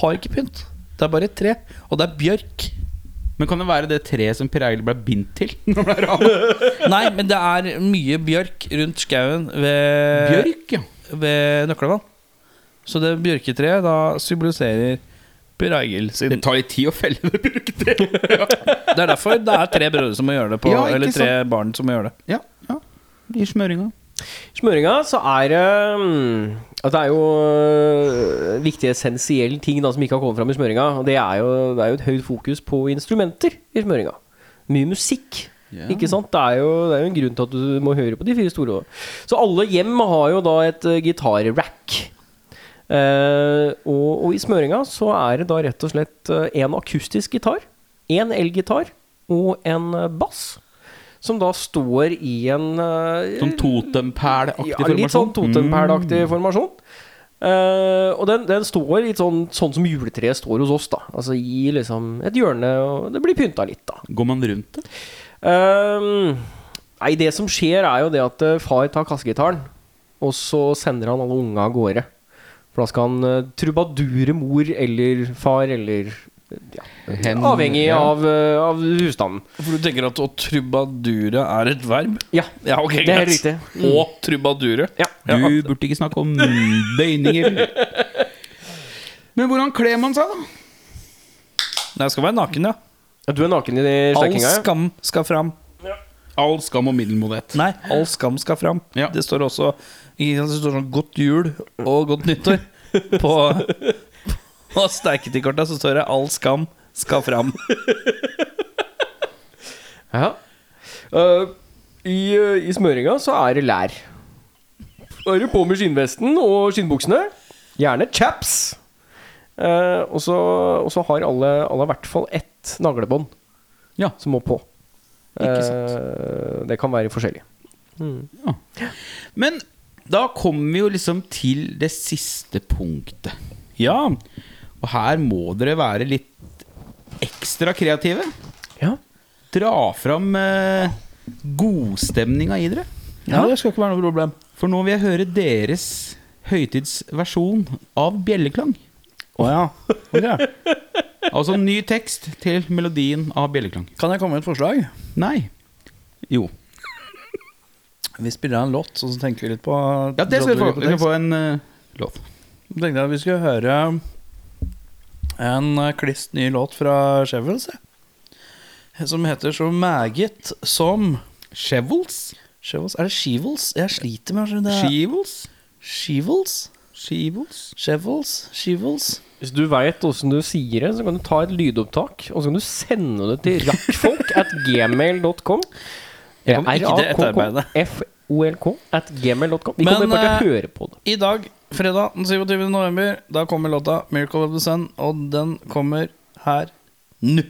har ikke pynt. Det er bare et tre. Og det er bjørk. Men kan det være det treet som Per Egil ble bindt til? Når ble ranet? Nei, men det er mye bjørk rundt skauen ved, Bjørk, ja. ved Nøklevann. Så det bjørketreet da symboliserer Per Eigil sin Det tar litt tid å felle det bjørketreet. Det er derfor det er tre brødre som må gjøre det på Ja, Eller tre barn som må gjøre det. Ja, ja. I smøringa. Smøringa så er det mm, At det er jo viktige viktig essensiell ting da som ikke har kommet fram i smøringa. Og det er jo, det er jo et høyt fokus på instrumenter i smøringa. Mye musikk. Yeah. Ikke sant? Det er, jo, det er jo en grunn til at du må høre på de fire store. Så alle hjem har jo da et uh, gitarrack. Uh, og, og i smøringa så er det da rett og slett eh, en akustisk gitar, en elgitar og en eh, bass. Som da står i en eh, Sånn totempælaktig ja, litt sånn totempælaktig mm. formasjon. Uh, og den, den står litt sånn, sånn som juletreet står hos oss, da. Altså i liksom et hjørne, og det blir pynta litt, da. Går man rundt det? Uh, nei, det som skjer, er jo det at far tar kassegitaren, og så sender han alle unga av gårde. For da skal han uh, trubadure mor eller far eller ja, Hen- Avhengig ja. av, eh, av husstanden. For du tenker at å trubadure er et verb? Ja, Ja, okay, det er helt riktig. Mm. Og trubadure? Ja. Du burde ikke snakke om bøyninger. Men hvordan kler man seg, da? Jeg skal være naken, ja. Ja, Du er naken i All stekkinga? All skam skal fram. All skam og middelmådighet. Nei, all skam skal fram. Ja. Det står også Det står sånn 'Godt jul' og 'Godt nyttår'. På, på steiketidkorta så står det 'All skam skal fram'. Ja. Uh, i, uh, I smøringa så er det lær. Da er det på med skinnvesten og skinnbuksene. Gjerne chaps. Uh, og, så, og så har alle, alle i hvert fall ett naglebånd Ja. som må på. Ikke sant. Det kan være forskjellig. Men da kommer vi jo liksom til det siste punktet. Ja. Og her må dere være litt ekstra kreative. Ja. Dra fram eh, godstemninga i dere. ja, det skal ikke være noe problem. For nå vil jeg høre deres høytidsversjon av bjelleklang. Å ja. Okay. Altså ny tekst til melodien av bjelleklang. Kan jeg komme med et forslag? Nei. Jo. Vi spiller en låt, og så tenker vi litt på Ja, det skal vi få. Vi skal få en uh, låt. Jeg tenkte at vi skulle høre en klist kliss ny låt fra Chevels. Som heter så meget som Chevels? Chevels? Er det Shevels? Jeg sliter med det. Shevels? Shevels? Shevels? Chevels? Shevels? Hvis du veit åssen du sier det, så kan du ta et lydopptak, og så kan du sende det til rakkfolk at gmail.com. R-A-K-K-F-O-L-K at gmail.com. Vi kommer bare til å eh, høre på det. I dag, fredag den 27. november, da kommer låta 'Miracle of the Sun', og den kommer her nå.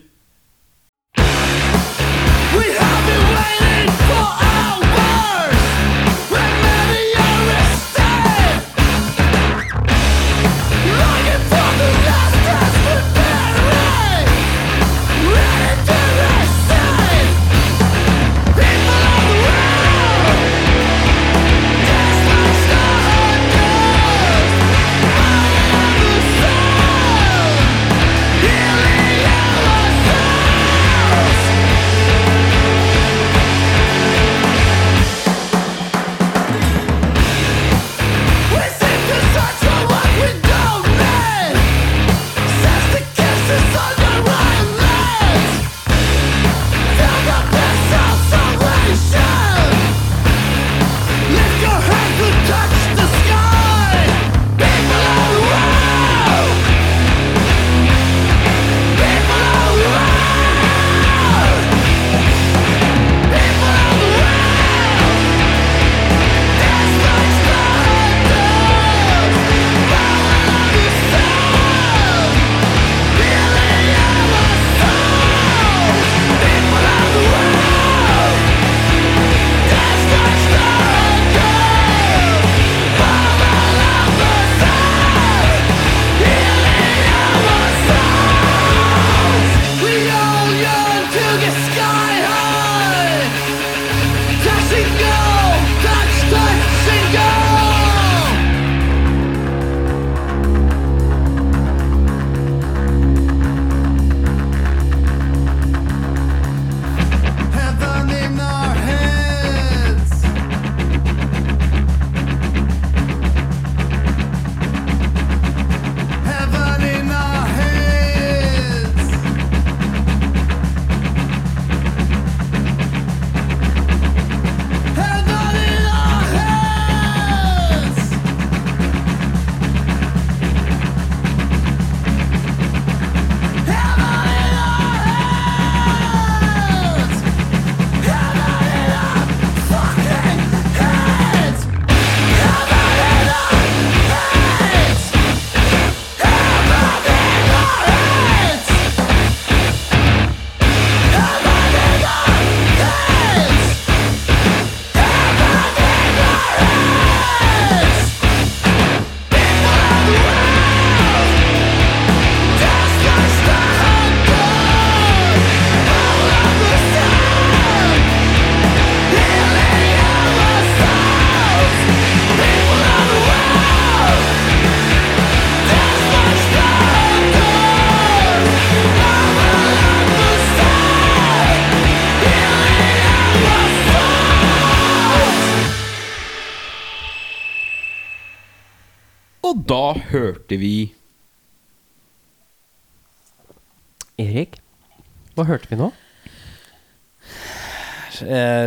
Erik, hva hørte vi nå?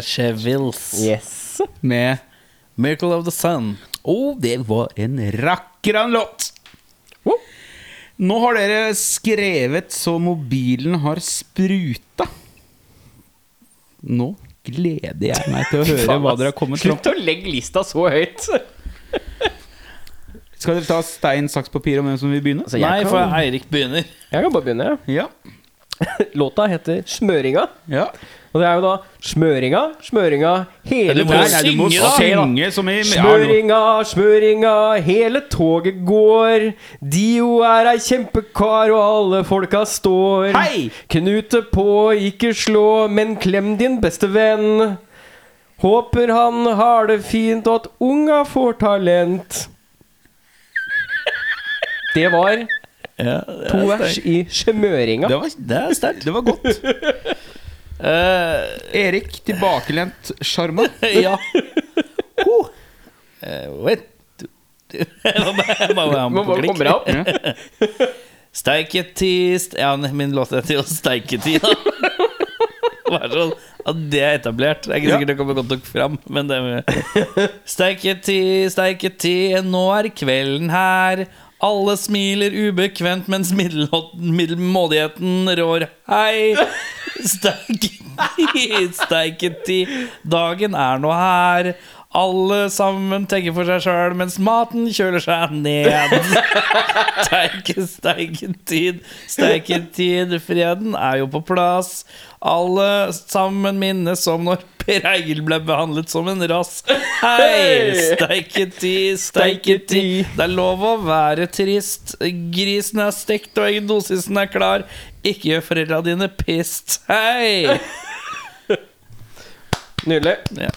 Chevils Yes. med 'Miracle of the Sun'. Å, det var en rakker låt! Oh. Nå har dere skrevet så mobilen har spruta. Nå gleder jeg meg til å høre hva dere har kommet fram Slutt å legge lista så høyt. Skal dere ta stein, saks, papir om hvem som vil begynne? Altså, jeg Nei, kan- for Eirik begynner. Jeg kan bare begynne. jeg. Ja. Låta heter 'Smøringa'. Ja. Og det er jo da smøringa, smøringa, hele du må Nei, nei, du må synge, da. synge som i ja, nå- Smøringa, smøringa, hele toget går. Dio er ei kjempekar, og alle folka står. Hei! Knute på, ikke slå, men klem din beste venn. Håper han har det fint, og at unga får talent. Det var Ja, to vers i smøringa. Det var, Det er sterkt. det var godt. uh, Erik, tilbakelent sjarma. ja. Oh. Uh, wait. Må bare- komme deg opp. Steiketid Ja, min låt heter jo Steiketid, da. Bare sånn at det er etablert. Det er ikke sikkert det kommer godt nok fram, men det Steiketid, steiketid, nå er kvelden her. Alle smiler ubekvemt mens middelmådigheten rår. Hei! Steiketid, steiketid, dagen er nå her. Alle sammen tenker for seg sjøl mens maten kjøler seg ned. Steike, steiketid, steiketid. Freden er jo på plass. Alle sammen minnes som når Per Eigil ble behandlet som en rass. Hei! Steiketid, steiketid. Det er lov å være trist. Grisen er stekt, og eggdosisen er klar. Ikke gjør foreldra dine pissed. Hei! Nydelig. Ja.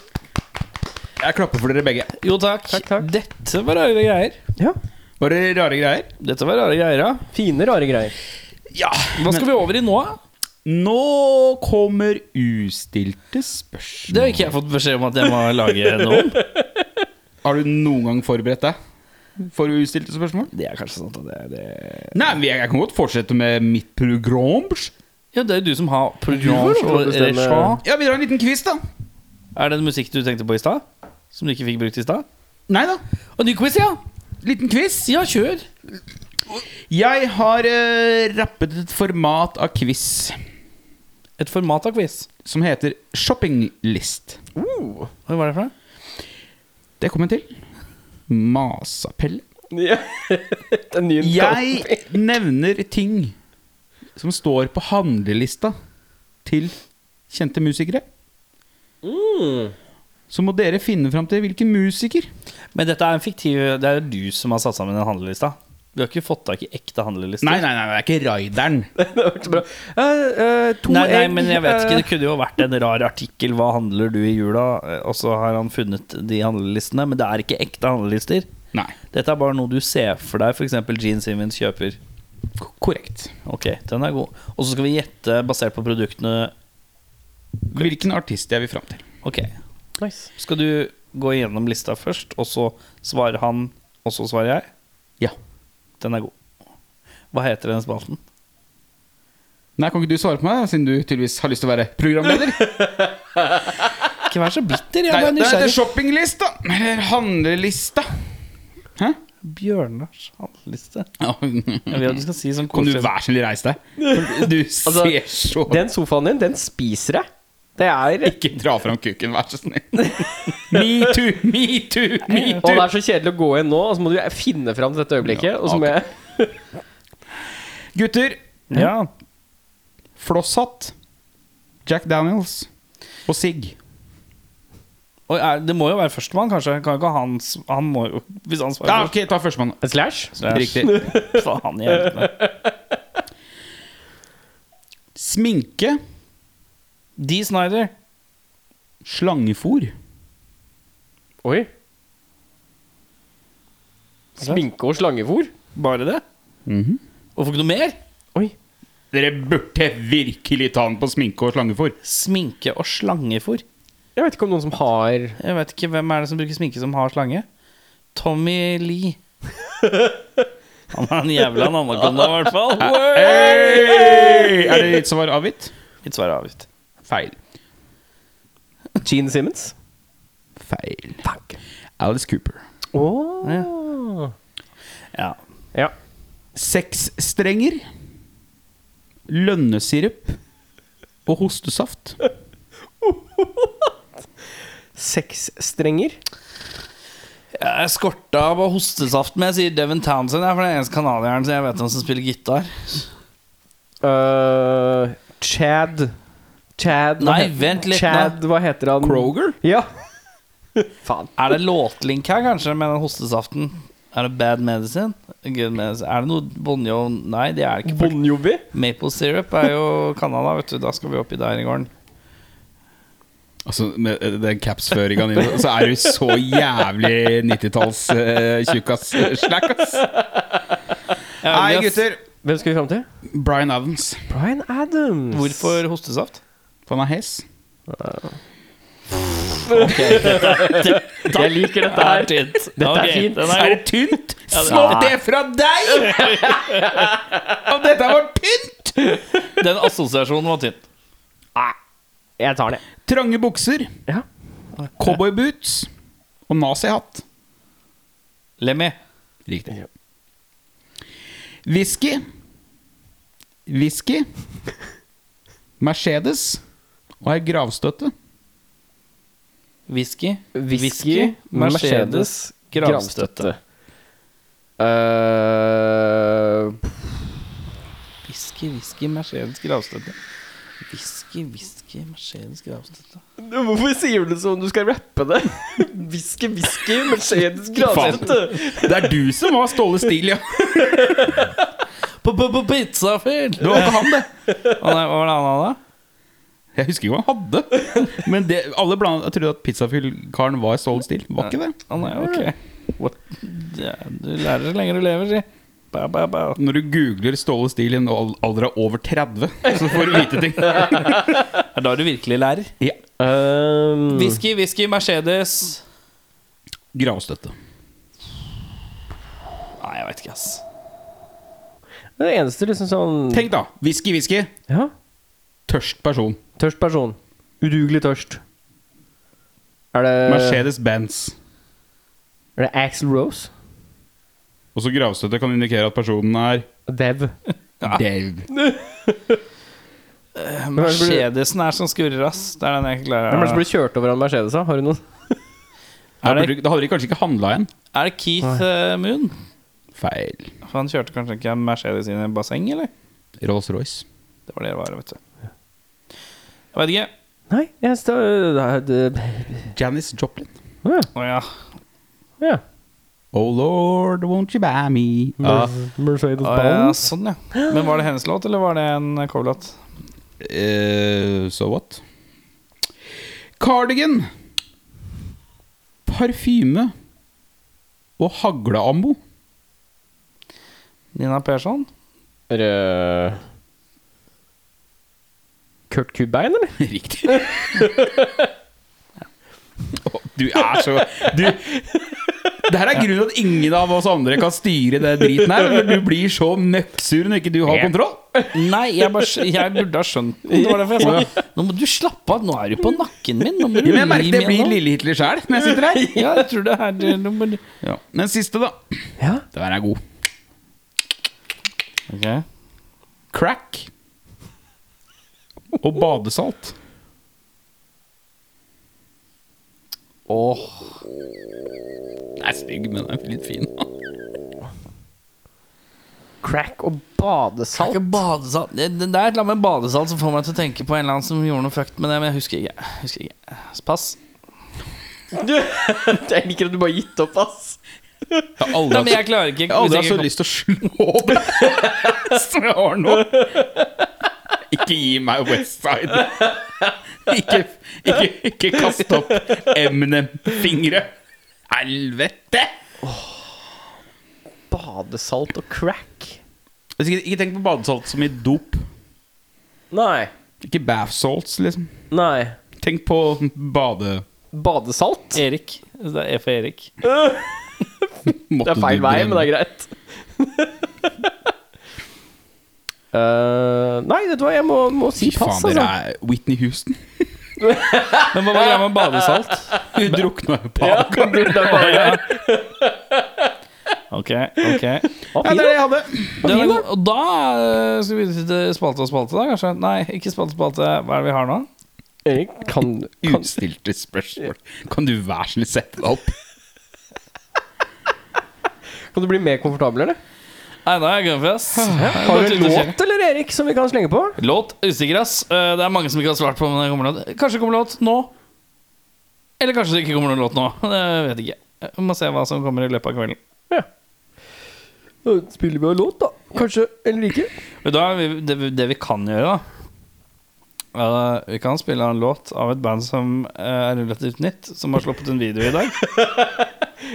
Jeg klapper for dere begge. Jo, takk. Takk, takk. Dette var rare greier. Ja. Var det rare greier? Dette var rare greier, ja. Fine, rare greier. Ja. Hva skal vi over i nå? da? Nå kommer ustilte spørsmål. Det har ikke jeg fått beskjed om at jeg må lage noen. Har du noen gang forberedt deg for ustilte spørsmål? Det er kanskje sant. at Det det. Nei, men jeg kan godt fortsette med mitt program. Ja, det er jo du som har program. Ja, vi drar en liten quiz, da. Er det en musikk du tenkte på i stad? Som du ikke fikk brukt i stad? Nei da. Og ny quiz, ja! Liten quiz. Ja, kjør. Jeg har uh, rappet et format av quiz Et format av quiz. som heter shoppinglist. Uh. Hva er det for noe? Det kommer til. Masapelle. Ja. Det er ny Jeg nevner ting som står på handlelista til kjente musikere. Mm. Så må dere finne fram til hvilken musiker. Men dette er en fiktiv Det er jo du som har satt sammen en handlelista. Du har ikke fått tak i ekte handlelister? Nei, nei, nei, det er ikke raideren. Det var så bra. Eh, to Nei, nei, men jeg vet ikke, eh, det kunne jo vært en rar artikkel 'Hva handler du i jula?' Og så har han funnet de handlelistene, men det er ikke ekte handlelister. Nei, Dette er bare noe du ser for deg, f.eks. Gene Simmons kjøper. korrekt. Ok, den er god. Og så skal vi gjette basert på produktene. Hvilken artist jeg vil fram til. Ok, Nice. Skal du gå gjennom lista først, og så svarer han, og så svarer jeg? Ja. Den er god. Hva heter den spalten? Nei, Kan ikke du svare på meg, siden du tydeligvis har lyst til å være programleder? Ikke vær så bitter, jeg Nei, bare det heter shoppinglista. Eller handlelista. Hæ? Bjørnars handleliste. Ja, Jeg vil at du skal si sånn Kan du være så snill reise deg? Du ser så Den sofaen din, den spiser deg. Det er Ikke dra fram kuken, vær så snill. Metoo, metoo, Og det er så kjedelig å gå inn nå, og så må du finne fram til dette øyeblikket. Og så må jeg Gutter, Ja. flosshatt, Jack Daniels og sigg. Og er, det må jo være førstemann, kanskje. Kan ikke han, han må jo Hvis han Ja, ok, ta førstemann. Slash? slash? Riktig. Faen i helvete. Sminke, Dee Snyder. slangefôr, Oi. Sminke og slangefôr? Bare det? Hvorfor ikke noe mer? Oi. Dere burde virkelig ta den på sminke og slangefôr. Sminke og slangefôr. Jeg vet ikke om noen som har Jeg vet ikke hvem er det som bruker sminke som har slange. Tommy Lee. Han er en jævla anakonda, i hvert fall. Hey! Er det ditt svar avgitt? Mitt svar er avgitt. Feil. Gene Simmons? Feil. Alice Cooper. Åh. Ja. Ja. Sexstrenger, lønnesirup og hostesaft. Seks strenger? Jeg skorta av hostesaft, men jeg sier Devon Townsend. Jeg er for den eneste canadieren som jeg vet om som spiller gitar. Uh, Chad Chad Nei, vent litt nå. Chad, hva heter han? Kroger? Ja. Faen. Er det låtlink her, kanskje, med den hostesaften? Er det Bad Medicine? Good medicine. Er det noe Bonjo Nei, det er det ikke. Bonjovi? Maple syrup er jo Canada, vet du. Da skal vi oppi der i gården. Altså, med eh, den capsføringa di, så er du så jævlig 90-talls uh, tjukkas-slack, ass. Nei, gutter. Hvem skal vi fram til? Brian Adams. Brian Adams. Hvorfor hostesaft? For han er hes. Jeg liker dette her. Dette er fint. Den Er det tynt? Ja, det- det fra deg! Om dette var tynt! Den assosiasjonen var tynn. Jeg tar det. Trange bukser, Ja. cowboyboots og nazihatt. Lemmy. Riktig. Whisky. Whisky. Mercedes og ei gravstøtte. Whisky. Whisky, Mercedes, gravstøtte. Uh, Whisky, whisky, Mercedes gravstøtte. Whisky, whisky, Mercedes gravstøtte. hvorfor sier du det som om du skal rappe det? Whisky, whisky, Mercedes, gravstøtte. Det er du som har Ståle Stil, ja. På pizzafyr! Det var ikke han, det. Hva var det han hadde? Jeg husker ikke hva han hadde. Men det, alle blant, jeg trodde at pizzafyll-karen var Ståle Stil. Var ikke det? Å nei, ok. What? Ja, du lærer så lenge du lever, si. Ba, ba, ba. Når du googler Ståle Stil i en alder av over 30, så får du vite ting. Det er da du virkelig lærer. Ja. Um, Whisky, whisky, Mercedes Gravstøtte. Nei, jeg veit ikke, ass. det eneste liksom sånn Tenk da. Whisky, whisky. Ja. Tørst person. Tørst person. Udugelig tørst. Er det Mercedes-Benz. Er det Axel Rose? Og så gravstøtte kan indikere at personen er Dev. Dev. Mercedesen er som skurrer, ass. Det er den jeg ikke Hvem er det som blir kjørt over av en Mercedes? da? Har du noen? Da, Er det- da hadde de kanskje ikke handla igjen. Er det Keith uh, Moon? Feil. For han kjørte kanskje ikke en Mercedes inn i basseng, eller? Rolls-Royce. Det var det det var, vet du. Jeg vet ikke. Nei, jeg står Janis Joplin. ja, Oh, ja. ja. Oh lord, won't you buy me Ja. Mercedes Å, ja. Benz. Sånn, ja. Men var det hennes låt, eller var det en coverlåt? Uh, So what? Cardigan. Parfyme. Og hagleambo. Nina Persson? Er det Kurt Cobain, eller? Riktig. oh, du er så Du Det her er grunnen til at ingen av oss andre kan styre det driten her. for Du blir så møkksur når ikke du har kontroll. Nei, jeg, bare, jeg burde ha skjønt det. Det var derfor jeg sa Nå må du slappe av. Nå er du på nakken min. Nå må du Men jeg merker det blir. Lille-Hitler sjæl når jeg sitter her. Ja, jeg tror det er det- nå må du- Ja. Den siste, da. Ja. Den her er god. Okay. Crack. Og badesalt. Åh, Den er stygg, men den er litt fin. Crack og badesalt. Crack og badesalt det, det det er et eller annet med badesalt som får meg til å tenke på en eller annen som gjorde noe fucked med det, men jeg husker ikke. Husker ikke. Pass. jeg liker at du bare gitt opp, ass. Jeg har aldri, Nei, men jeg klarer ikke jeg har aldri hatt så lyst til å slå opp som jeg har nå. Ikke gi meg Westside. Ikke, ikke, ikke kast opp Eminem-fingre. Helvete! Badesalt og crack. Ikke, ikke tenk på badesalt som i dop. Nei. Ikke bath salts, liksom. Nei. Tenk på bade... Badesalt? Erik. Det er E for Erik. Det er feil vei, men det er greit. Eh, nei, vet du hva, jeg må, må si Fy pass, faen, dere altså. er Whitney Houston. Men hva var greia med badesalt? Hun drukna jo på er Ok, ok. Ja, det er det jeg hadde. Den er god. Og da eh, skal vi videre til spalte og spalte, da, kanskje? Nei, ikke spalte og spalte. Hva er det vi har nå? Erik, kan, kan Utstilte spørsmål. Kan du være snill sette deg opp? Kan du bli mer komfortabel, eller? Da er grønnfjes. Ja. Har du en låt eller Erik som vi kan slenge på? Låt usikker, ass. Eh, Det er mange som ikke har svart på om det kommer låt. Kanskje det kommer låt nå. Eller kanskje det ikke kommer noen låt nå. Det vet ikke. Vi må se hva som kommer i løpet av kvelden. Da spiller vi av låt, da. Kanskje. Eller ikke. Vi- det, det vi kan gjøre, da eh, Vi kan spille en låt av et band som eh, er relativt nytt, som har sluppet en video i dag.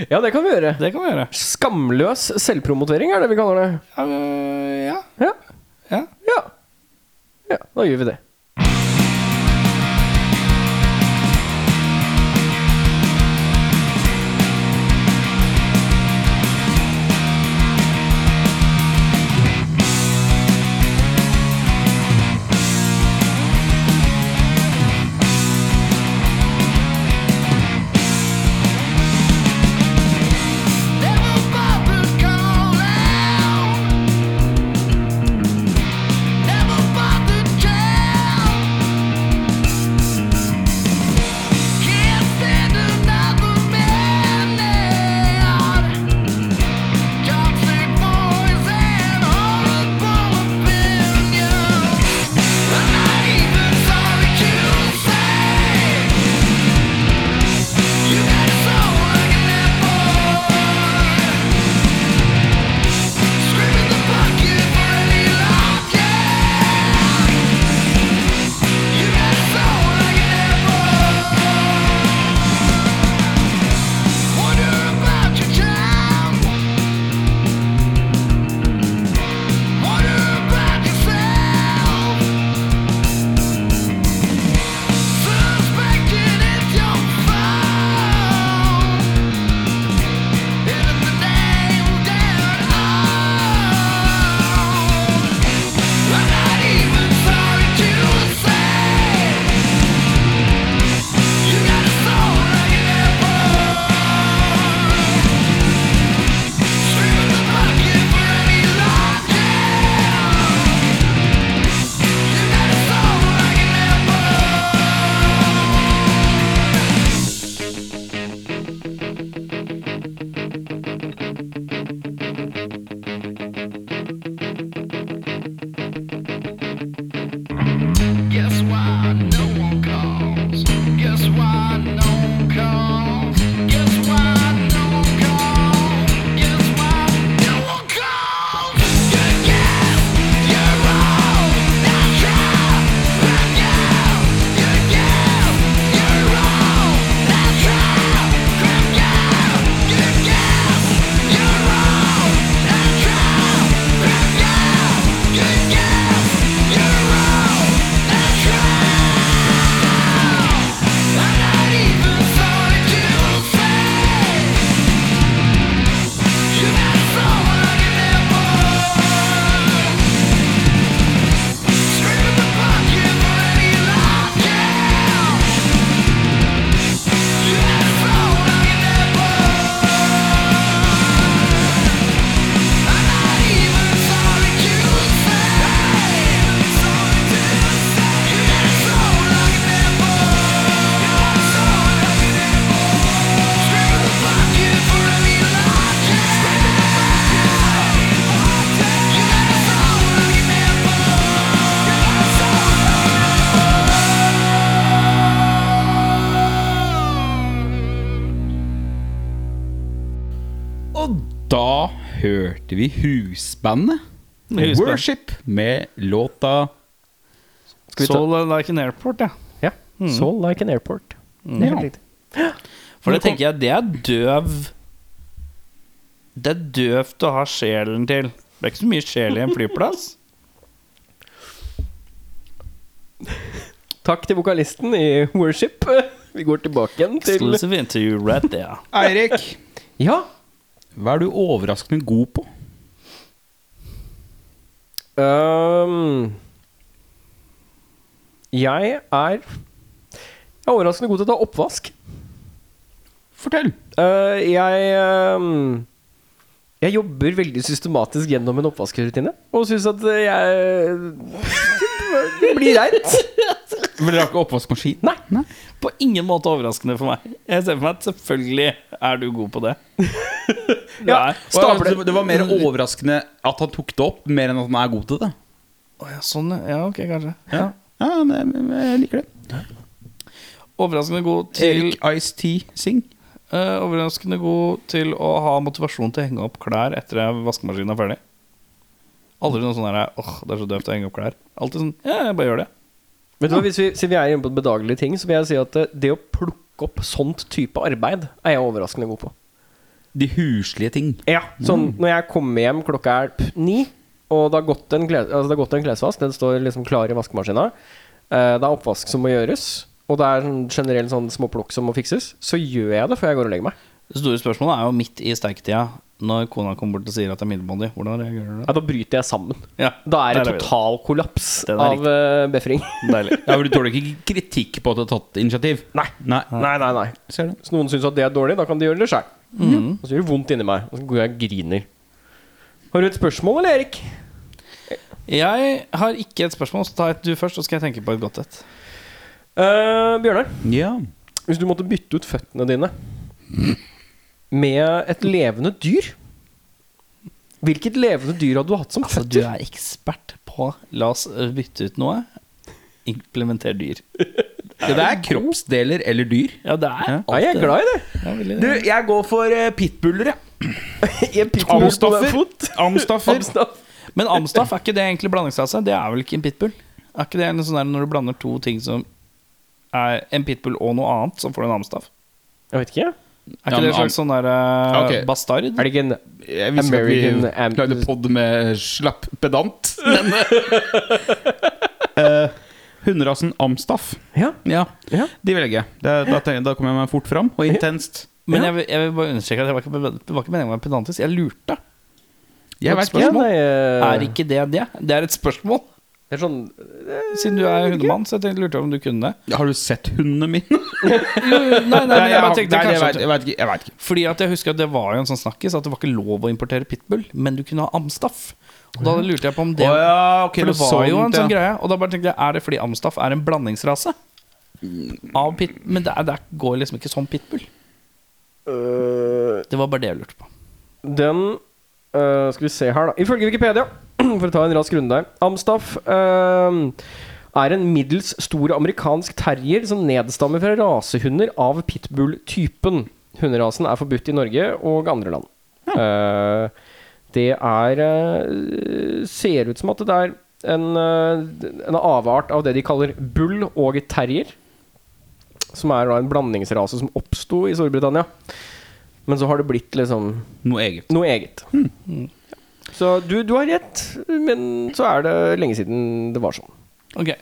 Ja, det kan vi gjøre. Det kan vi gjøre. Skamløs selvpromotering er det vi kaller det. Ja, øh, ja. Ja. ja. Ja. ja da gjør vi det. Hørte vi husbandet Husband. Worship med låta Soul like an airport, ja. Ja. Soul like an airport. Er Ja. For det tenker jeg, det er døv Det er døvt å ha sjelen til. Det er ikke så mye sjel i en flyplass. Takk til vokalisten i Worship. Vi går tilbake igjen til Exclusive interview right there. Eirik, Ja. hva er du overraskende god på? Øhm, jeg er Jeg er overraskende god til å ta oppvask. Fortell. Uh, jeg um, Jeg jobber veldig systematisk gjennom en oppvaskrutine og syns at jeg Det blir reint. Men dere har ikke oppvaskmaskin? Nei. På ingen måte overraskende for meg. Jeg ser for meg at selvfølgelig er du god på det. Ja, stapler det, det var mer overraskende at han tok det opp, mer enn at han er god til det. Oh, ja, sånn, ja. Ok, kanskje. Ja. Ja, men jeg, jeg liker det. Overraskende god til Erik Ice-T Sing. Uh, Overraskende god til å ha motivasjon til å henge opp klær etter at vaskemaskinen er ferdig. Aldri noe sånn der Åh, det er så døvt å henge opp klær. Alltid sånn Ja, jeg bare gjør det. Vet du hva, Hvis vi, siden vi er inne på bedagelige ting, så vil jeg si at eh, det å plukke opp sånt type arbeid er jeg overraskende god på. De huslige ting. Ja, sånn Når jeg kommer hjem klokka er p- ni, og det har gått en, kles, altså det har gått en klesvask, den står liksom klar i vaskemaskina, eh, det er oppvask som må gjøres, og det er sånn generelt sånn småplukk som må fikses, så gjør jeg det før jeg går og legger meg. Det store spørsmålet er jo midt i steiketida, når kona kommer bort og sier at det er middelmådig. Hvordan reagerer du da? Ja, Da bryter jeg sammen. Ja, Da er det total kollaps av uh, befring. Deilig. Ja, for Du tåler ikke kritikk på at du har tatt initiativ? Nei. Nei. Nei, nei, nei. Ser du? Hvis noen syns at det er dårlig, da kan de gjøre det sjøl. Og så gjør det vondt inni meg, og så går jeg og griner. Har du et spørsmål, eller, Erik? Jeg har ikke et spørsmål, så ta et du først, så skal jeg tenke på et godt et. Uh, Bjørnar, Ja. hvis du måtte bytte ut føttene dine med et levende dyr Hvilket levende dyr hadde du hatt som Altså, du er ekspert på La oss bytte ut noe. Implementer dyr. ja, det er kroppsdeler eller dyr. Ja, det er Nei, jeg er glad i det. Ja, veldig Du, jeg går for uh, pitbuller, jeg. En pitbull på Amstaffer. fot. Amstaffer. Amstaff. Men Amstaff, er ikke det egentlig blandingsrase? Det er vel ikke en pitbull? Er ikke det en sånn der når du blander to ting som er en pitbull og noe annet, så får du en Amstaff? Jeg vet ikke. Er Ja, ikke det en slags sånn der øh, Ok. bastard? Er det ikke en Jeg visste ikke American at Am- vi lagde pod med slapp pedant, men uh, Hunderasen Amstaff. Ja. Ja, Ja. de velger jeg. Da, da, da kommer jeg meg fort fram, og intenst. Men Ja. jeg, vil- jeg vil bare understreke at det var ikke, det var ikke meningen å være pedantisk. Jeg lurte. Jeg vet ikke. ja spørsmål. eh, Er ikke det det? Det er et spørsmål. Det er sånn Siden du er hundemann, så jeg tenkte, lurte jeg om du kunne det. Har du sett hundene mine? Jo, nei, nei, men jeg bare tenkte Nei, jeg, vet, jeg, vet ikke, jeg vet ikke. Fordi at jeg husker at det var jo en sånn snakkis At det var ikke lov å importere pitbull Men du kunne ha Amstaff Og da lurte jeg på om det Å ja, ok, For det var var jo en sånt, sånn ja. greie Og da bare tenkte jeg, er det fordi Amstaff er en blandingsrase? Av pit Men det, er, det går liksom ikke som pitbull øh, Det var bare det jeg lurte på Den øh, Skal vi se her, da. Ifølge Wikipedia, for å ta en rask runde der Amstaff øh, er en middels stor amerikansk terrier som nedstammer fra rasehunder av pitbull-typen. Hunderasen er forbudt i Norge og andre land. Eh, det er øh, Ser ut som at det er en, øh, en avart av det de kaller bull og terrier. Som er da en blandingsrase som oppsto i Storbritannia. Men så har det blitt liksom Noe eget. noe eget. Så du, du har rett, men så er det lenge siden det var sånn. Ok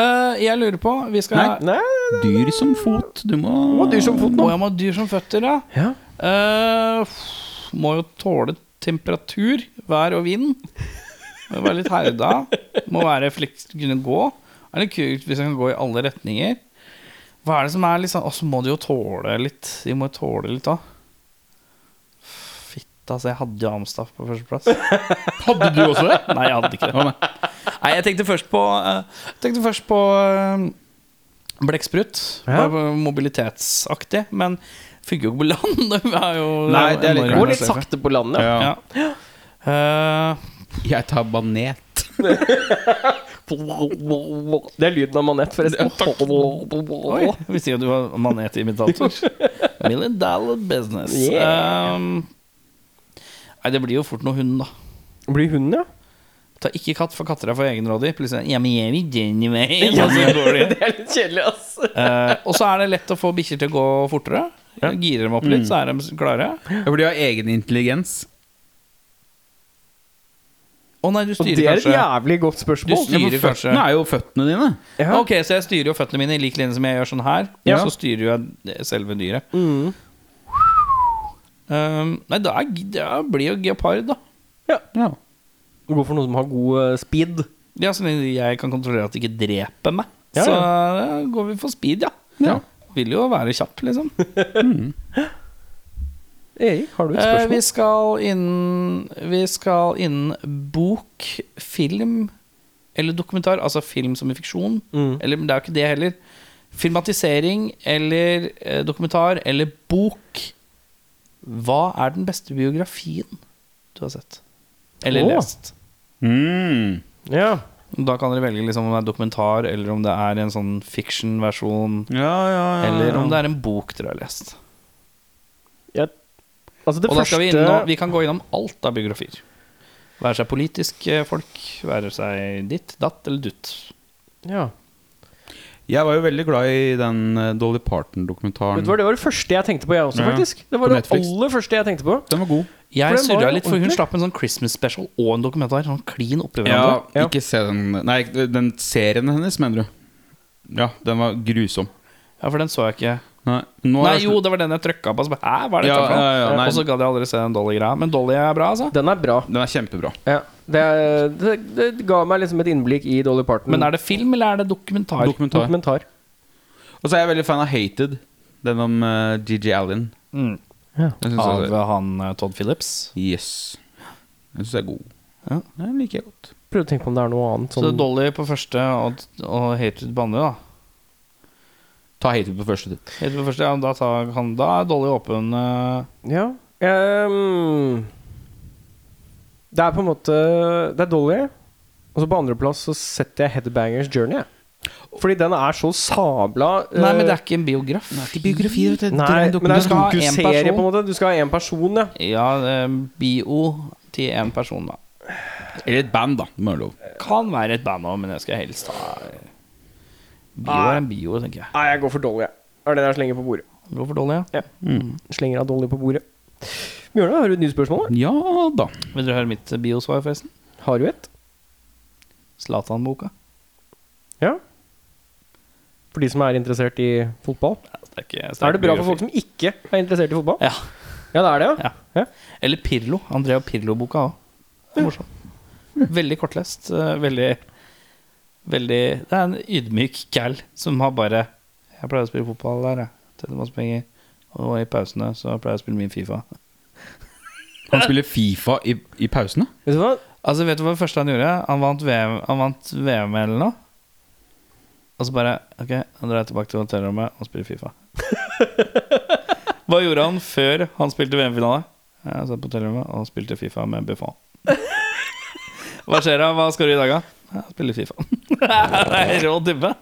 Eh, Jeg lurer på Vi skal ha Nei, Dyr som fot. Du må Må dyr som fot nå. Må jeg må ha dyr som føtter, ja Ja. Uh, Må jo tåle temperatur, vær og vind. Må være litt herda Må være fleks, kunne gå. Er det kult hvis jeg kan gå i alle retninger? Hva er det som er litt sånn Og så må de jo tåle litt. De må jo tåle litt da Fitt, altså Jeg hadde jo Amstaff på førsteplass. Hadde du også det? Nei, jeg hadde ikke det. Nei. Jeg tenkte først på jeg Tenkte først på uh, Blekksprut Ja. Mobilitetsaktig Men funker jo ikke på land Det er jo Nei, det er litt- Går litt sakte på land, Ja. Ja. Uh, Jeg tar banet. Det er lyden av manet, forresten. Oi, visste ikke at du var manetimitator. Million dollar business. Yeah. Um, nei, det blir jo fort noe hund, da. Blir hunden, ja? Ta ikke katt, for katter er for egenrådig. Plutselig Ja, men jeg vil den veien. Ja, så. Det er litt kjedelig, ass. Eh, og så er det lett å få bikkjer til å gå fortere. Girer dem opp litt, så er de klare. Ja, For de har egen intelligens. Å nei, du Og kanskje det er et kanskje jævlig godt spørsmål. Du styrer Ja, for kanskje- føttene er jo føttene dine. Ja. Ok, så jeg styrer jo føttene mine i lik linje som jeg gjør sånn her. Ja. Og så styrer jo jeg selve dyret. Mm. Um, nei, da, er, da blir jo geopard, da. Ja. Gå for noe som har god eh, speed. Ja, Så jeg kan kontrollere at det ikke dreper meg, Ja, så ja. går vi for speed, ja. Ja. Vil jo være kjapp, liksom. Erik, har du et Eh, vi skal innen Vi skal innen bok, film eller dokumentar. Altså film som i fiksjon. Mm. Eller men det er jo ikke det heller. Filmatisering eller eh, dokumentar eller bok. Hva er den beste biografien du har sett? Eller oh. lest? Mm. Ja. Da kan dere velge liksom om det er dokumentar, eller om det er en sånn fiction-versjon, Ja, ja, ja. eller om det er en bok dere har lest. Altså, det Og da skal vi, innom, vi kan gå innom alt av biografier. Være seg politiske folk, være seg ditt, datt eller dutt. ja. Jeg var jo veldig glad i den eh, Dolly Parton-dokumentaren. Vet Det var det første jeg tenkte på, jeg også, Ja. faktisk. Det var det aller første jeg tenkte på. Den var god. Jeg surra litt, for hun slapp en sånn Christmas special og en dokumentar. Sånn klin oppi hverandre. Ja. ikke se den Nei, den serien hennes, mener du? Ja, den var grusom. Ja, for den så jeg ikke. Nei, nå Nei, jo, det var den jeg trykka på. Hæ, hva er dette Ja, for noe? ja, ja, og så gadd jeg aldri se den Dolly-greia. Men Dolly er bra, altså. Den er bra. Den er kjempebra. Ja. Det, det, det ga meg liksom et innblikk i Dolly Parton. Men er det film, eller er det dokumentar? Dokumentar. dokumentar. Og så er jeg veldig fan av Hated. Den om uh, GG Allen. Mm. Synes Av er, han eh, Todd Phillips. yes. Jeg syns jeg er god. Ja. Den liker jeg godt. Prøv å tenke på om det er noe annet. Så Sånn, Dolly på første og, og Hatred på andre, da. Ta Hated på første. du. Hatred på første, ja, da, tar han, da er Dolly åpen. Uh... Ja. Um, det er på en måte Det er Dolly. Og så på andreplass så setter jeg Headbangers Journey. jeg. Fordi den er så sabla eh, Nei, men det er ikke en biograf. Det er Ikke biografi. Nei, men det er en dokuserie, på en måte. Du skal ha én person, ja. Ja, eh, bio til én person, da. Eller et band, da. Mørlov. Kan være et band òg, men jeg skal helst ha Bio er en bio, tenker jeg. Nei, jeg går for Dolly. jeg. Det er den jeg slenger på bordet. Går for Dolly, ja. Slenger av Dolly på bordet. Bjørnar, har du et nytt spørsmål? da? Ja da. Vil dere høre mitt biosvar, forresten? Har du et? Zlatan-boka. Ja. For de som er interessert i fotball? Det er, ikke Er det bra for folk som ikke er interessert i fotball? Ja. Ja, det er det, ja. Ja. Ja. Eller Pirlo. Andrea Pirlo-boka òg. Morsom. Veldig kortlest. eh, Veldig Veldig Det er en ydmyk cal som har bare Jeg pleier å spille fotball der, jeg. Tjener masse penger. Og i pausene så pleier jeg å spille min Fifa. Han spiller Fifa i, i pausene. Vet du hva? Altså, vet du hva det første han gjorde? Han vant VM, han vant VM eller noe. Og så bare Ok, han drar tilbake til hotellrommet og spiller Fifa. hva gjorde han før han spilte VM-finale? Jeg satt på hotellrommet og spilte Fifa med Buffon. hva skjer da? Hva skal du i dag, da? Jeg spiller Fifa. det er rå type.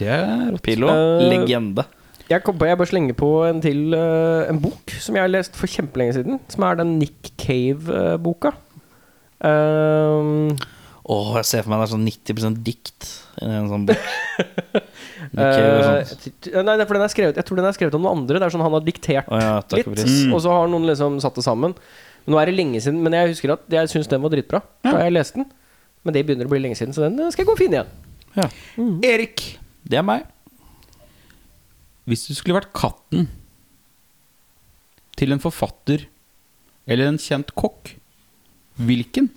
Det er rått. Pillo, Eh, legende. Jeg kom på, jeg bare slenger på en til uh, En bok som jeg har lest for kjempelenge siden. Som er den Nick Cave-boka. Um, Åh, jeg ser for meg det er sånn 90% dikt i en sånn bok. Eh, ty- nei, for den er skrevet, jeg tror den er skrevet om noen andre. Det er sånn Han har diktert oh, ja, litt, mm. og så har noen liksom satt det sammen. Nå er det lenge siden, men jeg husker at jeg syns den var dritbra da jeg leste den. Men det begynner å bli lenge siden, så den skal jeg gå og finne igjen. Ja. Erik, Det er meg. hvis du skulle vært katten til en forfatter eller en kjent kokk, hvilken?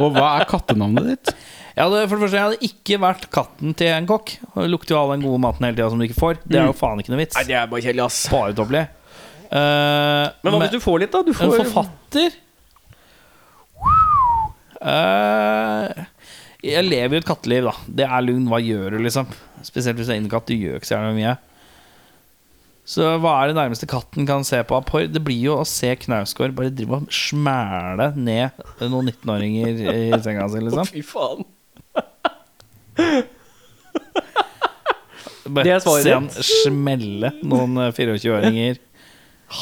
Og hva er kattenavnet ditt? Jeg hadde, for det første, jeg hadde ikke vært katten til en kokk. Det lukter jo all den gode maten hele tida som du ikke får. Det er jo faen ikke noe vits. Nei, det er bare kjedelig, ass. Bare tåpelig. Eh, Men hva hvis du får litt, da? Du En får forfatter Eh, Jeg lever jo et katteliv, da. Det er lugn. Hva gjør du, liksom? Spesielt hvis du er innekatt. Du gjør ikke så gjerne mye. Så hva er det nærmeste katten kan se på av porr? Det blir jo å se Knausgård bare drive og smæle ned noen 19-åringer i senga si, liksom. Fy faen. Bare Det se han smelle noen eh, 24-åringer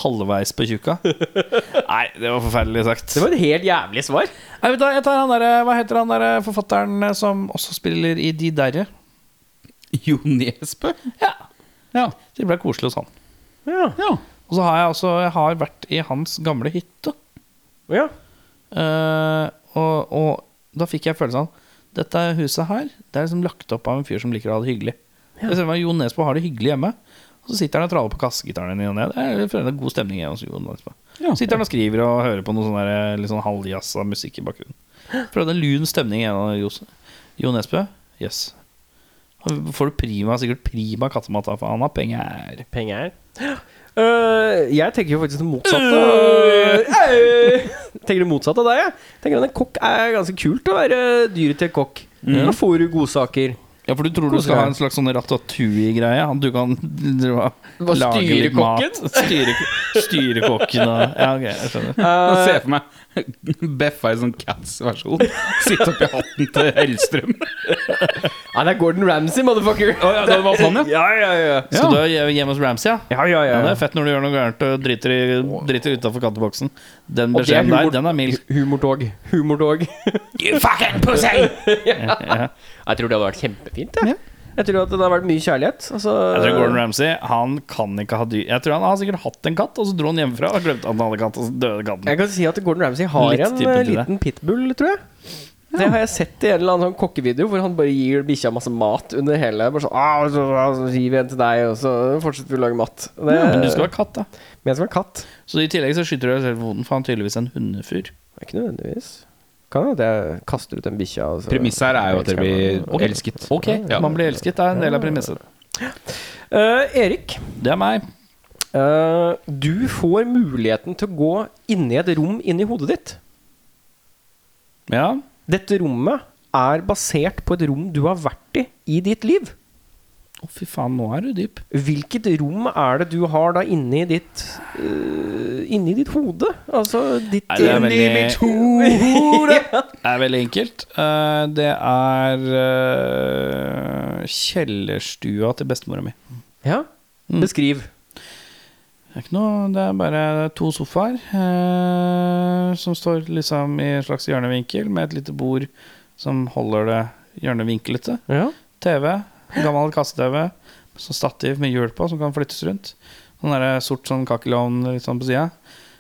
halvveis på tjukka. Nei, det var forferdelig sagt. Det var et helt jævlig svar. Nei, vet du, hva, jeg tar han der, Hva heter han der forfatteren eh, som også spiller i De derre? Jo Nesbø? Ja. Ja. Det ble koselig hos han. Ja. ja. Og så har jeg også Jeg har vært i hans gamle hytte. ja. Uh, og, og da fikk jeg følelsen av Dette huset her Det er liksom lagt opp av en fyr som liker å ha det hyggelig. Ja. Det meg Jon Nesbø har det hyggelig hjemme. Og så sitter han og traller på kassegitaren. Det er er god stemning hos Jon Nesbø. Ja. Sitter han og skriver og hører på noe sånn der, litt sånn halvjazza musikk i bakgrunnen. Prøvde en lun stemning igjen av Jo Nesbø. Yes. Får du prima, sikkert prima kattemat for han har penger. Penger. Øh, jeg tenker jo faktisk det motsatte. Øh, tenker det motsatte av deg. Jeg tenker at En kokk er ganske kult å være dyret til kokk. Da får du godsaker. Ja, for du tror du skal ha en slags sånn ratatouille-greie? At du kan Hva, lage litt mat. kokken? Styre, styre kokken og Ja, ok, jeg skjønner. Uh, Se for meg Beffa i sånn Cats-versjon. Sitte oppi hatten til Hellstrøm. Nei, det er Gordon Ramsay, motherfucker. Oh, ja, det var sånn, ja. ja, ja, ja. Skal du hjem hjemme hos Ramsay, ja? Ja, ja, Ja, det er fett når du gjør noe gærent og driter, i, driter utafor katteboksen. Den er beskjeden der, den er mild. Humortog. Humortog. You fucking pussy! Ja. Jeg tror det hadde vært kjempefint. Jeg, jeg tror at det har vært mye kjærlighet. Altså, Jeg tror Gordon Ramsay Han kan ikke ha dyr Jeg tror han har sikkert hatt en katt, og så dro han hjemmefra og glemte at han hadde katt, og så døde katten. jeg kan si at Gordon Ramsay har Litt en eh, det. liten pitbull, tror jeg. Det har jeg sett i en eller annen sånn kokkevideo hvor han bare gir bikkja masse mat under hele. Bare så, ah, så, ah, så gir vi en til deg, og så fortsetter vi å lage mat. Det, Men du skal være katt, da. Men jeg skal være katt. Så i tillegg så skyter du deg selv i hoden, for han er tydeligvis en hundefyr. Er ikke nødvendigvis. Kan hende jeg kaster ut en bikkja. Altså. så- Premisset her er jo at dere blir okay. elsket. Ok, Ja. man blir elsket. Det er en del av premisset. Uh, Erik, Det er meg. Uh, du får muligheten til å gå inni i et rom inni hodet ditt. Ja. Dette rommet er basert på et rom du har vært i i ditt liv. Å, fy faen, nå er du dyp. Hvilket rom er det du har da inni ditt uh, Inni ditt hode? Altså ditt Nei, det er mitt veldig- ja. Det er veldig enkelt. Uh, det er uh, kjellerstua til bestemora mi. ja. Mm. Beskriv. Det er ikke noe, det er bare to sofaer eh, som står liksom i en slags hjørnevinkel, med et lite bord som holder det hjørnevinklete. Ja. TV, gammel kasse-TV, sånn stativ med hjul på som kan flyttes rundt. Sånn der sort sånn kakelovn litt sånn på sida.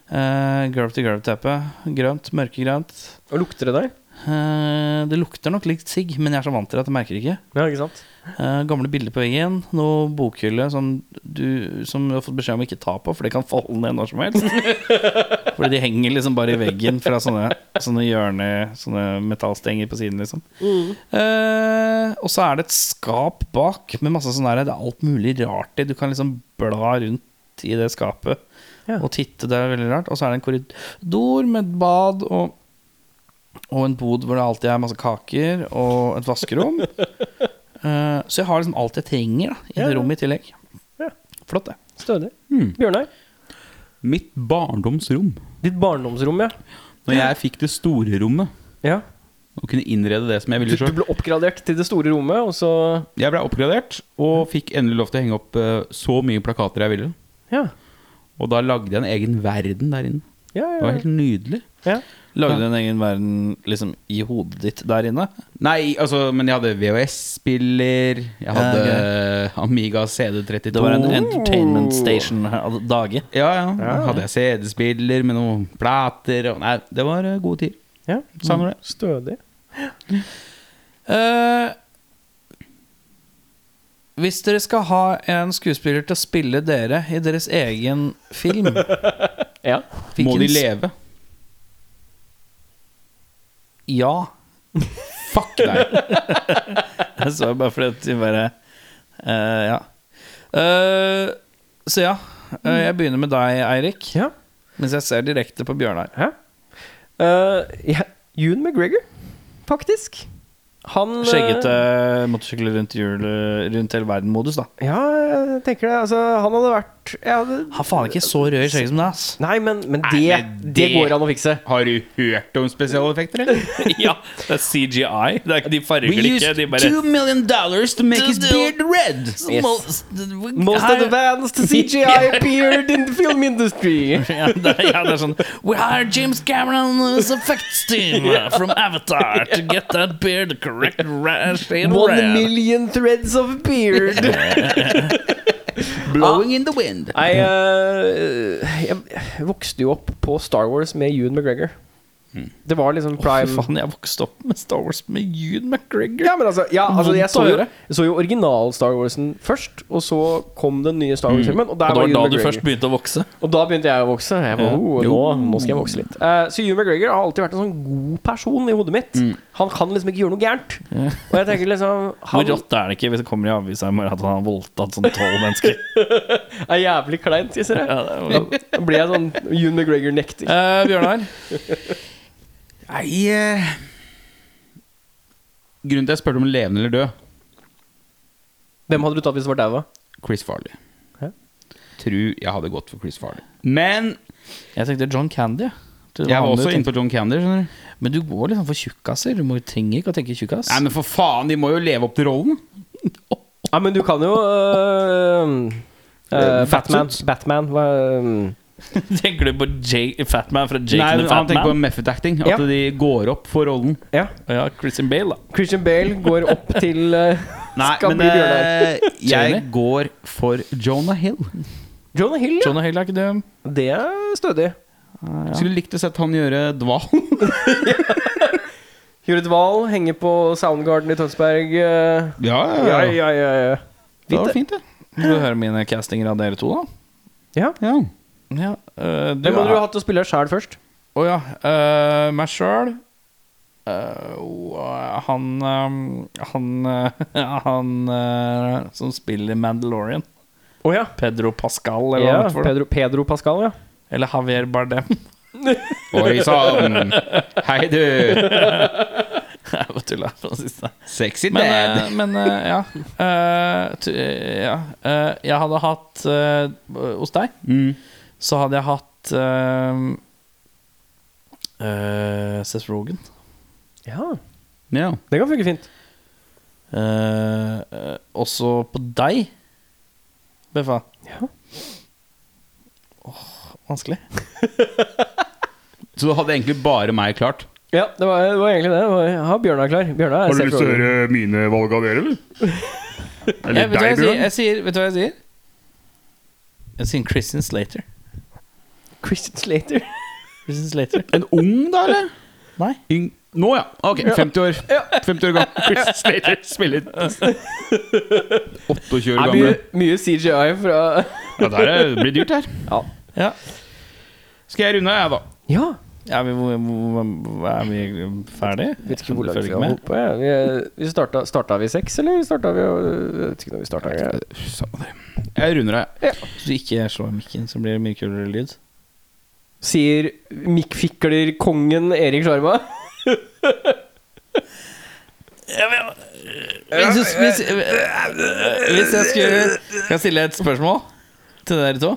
Uh, gulv til gulv-teppe. Grønt, mørkegrønt. Og lukter det der? Uh, det lukter nok litt sigg, men jeg er så vant til det at jeg merker ikke. Ja, ikke sant? Eh, gamle bilder på veggen, noe bokhylle som du, som du har fått beskjed om å ikke ta på, for det kan falle ned når som helst. Fordi de henger liksom bare i veggen fra sånne, sånne hjørne Sånne metallstenger på siden, liksom. Eh, og så er det et skap bak med masse sånn der Det er alt mulig rart i. Du kan liksom bla rundt i det skapet Ja. og titte. Det er veldig rart. Og så er det en korridor med et bad og og en bod hvor det alltid er masse kaker, og et vaskerom. Eh, så jeg har liksom alt jeg trenger da, i Ja, det rommet i tillegg. Ja. Flott, det. Stødig. Mm. Bjørnar? Mitt barndomsrom. Ditt barndomsrom, ja. Når jeg fikk det store rommet ja. og kunne innrede det som jeg ville sjøl. du ble oppgradert til det store rommet, og så Jeg ble oppgradert og fikk endelig lov til å henge opp uh, så mye plakater jeg ville. Ja. Og da lagde jeg en egen verden der inne. Ja, ja, Det var helt nydelig. Lagde du en egen verden liksom i hodet ditt der inne? Nei, altså, men jeg hadde VHS-spiller, jeg hadde Amiga CD32 Det var en entertainment station av dage. Ja, ja. Ja. Hadde jeg CD-spiller med noen plater og Nei, det var eh, gode tider. ja. Savner det. Stødig. Eh, hvis dere skal ha en skuespiller til å spille dere i deres egen film Ja. Må de leve leve? Ja. Fuck deg! Jeg så bare fordi at de bare uh, Ja. Uh, så ja. Uh, jeg begynner med deg, Eirik. ja. Mens jeg ser direkte på Bjørnar. Uh, ja. June McGregor, faktisk. Han Skjeggete motorsykler rundt, hjul, rundt hele verden-modus, da. Ja, jeg tenker det. Altså, han hadde vært jeg hadde, Han faen ikke så rød i skjegget som det, ass. Nei, men, men det, Nei, men det det- går an å fikse. Har du hørt om spesialeffekter, eller? ja, det er CGI. Det er, ikke- de farger We det used ikke. De bare two million dollars to make his beard red! Yes. Most, Most advanced CGI appeared in the film industry. ja, det, er- ja, det er sånn We hired James Cameron's effects team from Avatar to get that beard the correct ra- shade of One red. million threads of beard. Blowing in the wind. Nei, uh, jeg vokste jo opp på Star Wars med Ewan McGregor. Det var liksom prime oh, faen, jeg vokste opp med Star Wars med Ewan McGregor. Ja, men altså, ja, altså jeg, så jo, jeg så jo original Star Warsen først, og så kom den nye Star Wars-filmen. Og, der Og det var var da du først begynte å vokse. Og da begynte jeg å vokse. Jeg var, oh, nå, nå skal jeg vokse litt. uh, så Ewan McGregor har alltid vært en sånn god person i hodet mitt. Han kan liksom ikke gjøre noe gærent. Og jeg tenker liksom Hvor rått er det ikke hvis det kommer i avisa i morgen at han har voldtatt sånn tolv mennesker? er jævlig kleint, sier jeg. Ja, Da blir jeg sånn Ewan McGregor-nekter. Eh, Bjørnar? Nei eh, Grunnen til at jeg spurte om levende eller død, Hvem hadde du tatt hvis det var daua? Chris Farley. Hæ? Tror jeg hadde gått for Chris Farley. Men Jeg tenkte John Candy. jeg. Jeg var også inne på John Candy. skjønner du Men du går liksom for tjukkaser. Du må, trenger ikke å tenke tjukkas. Nei, men for faen, de må jo leve opp til rollen. Ja, men du kan jo øh, øh, Batman. Batman hva, øh, Tenker du på Jake, Fatman fra Jake Nei, and the han tenker på Fatman? method acting. At Ja. de går opp for rollen. Ja. Ja, Christian Bale, da. Christian Bale går opp til øh, Nei, Skal men bli Bjørnar. eh, jeg Jamie? går for Jonah Hill. Jonah Hill, ja. Jonah Hill er ikke det. Det er stødig. Skulle likt å sett han gjøre Dval. Gjøre dval, henge på Soundgarden i Tønsberg. øh, ja, ja, ja, ja, ja. Det var fint, det. Vil du høre mine castinger av dere to, da? ja. Ja. Ja, du Hvem hadde er- du hatt til å spille sjæl først? Å ja. Uh, meg sjøl. han uh, Han uh, Han som spiller Mandalorian. Oh, ja. Pedro Pascal, eller ja er. Pedro, Pedro Pascal, ja. Eller Javier Bardem. Oi sann. Hei, du. Jeg bare tulla på den siste. Sexy Men, dad. øh, men øh, ja. Uh, tu- ja. Uh, jeg hadde hatt uh, Hos deg Mm. så hadde jeg hatt Seth Rogan. Ja, Ja. Det kan funke fint. Eh, eh, også på deg, Beffa. Ja. Åh, vanskelig. Så du hadde egentlig bare meg klart? Ja, det var, det var egentlig det. Det var, ja, Bjørnar klar. Bjørnar er til å høre mine valg av dere, eller? Jeg, vet, du hva jeg, sier? jeg sier Vet du hva jeg sier? Jeg sier Christian Slater. Christian Slater. Christian Slater. En ung, da, eller? Nei. Yng Nå, ja. Ok, 50 år. 50 år gammel. Chris Slater spiller 28 år gammel. mye, mye CGI fra Ja, det blir dyrt her. Ja. Ja. Skal jeg runde, jeg, da? ja. Er vi, er vi ferdig? Vet ikke hvor langt vi har holdt på. jeg. Vi, vi starta, starta vi seks, eller starta vi Jeg vet ikke når vi starta. Jeg. Jeg runder, av Hvis du ikke slår mikken, så blir det mye kulere lyd. Sier mikkfikler-kongen Erik Sjarma. Hvis, hvis, hvis jeg skulle Kan jeg stille et spørsmål til dere to?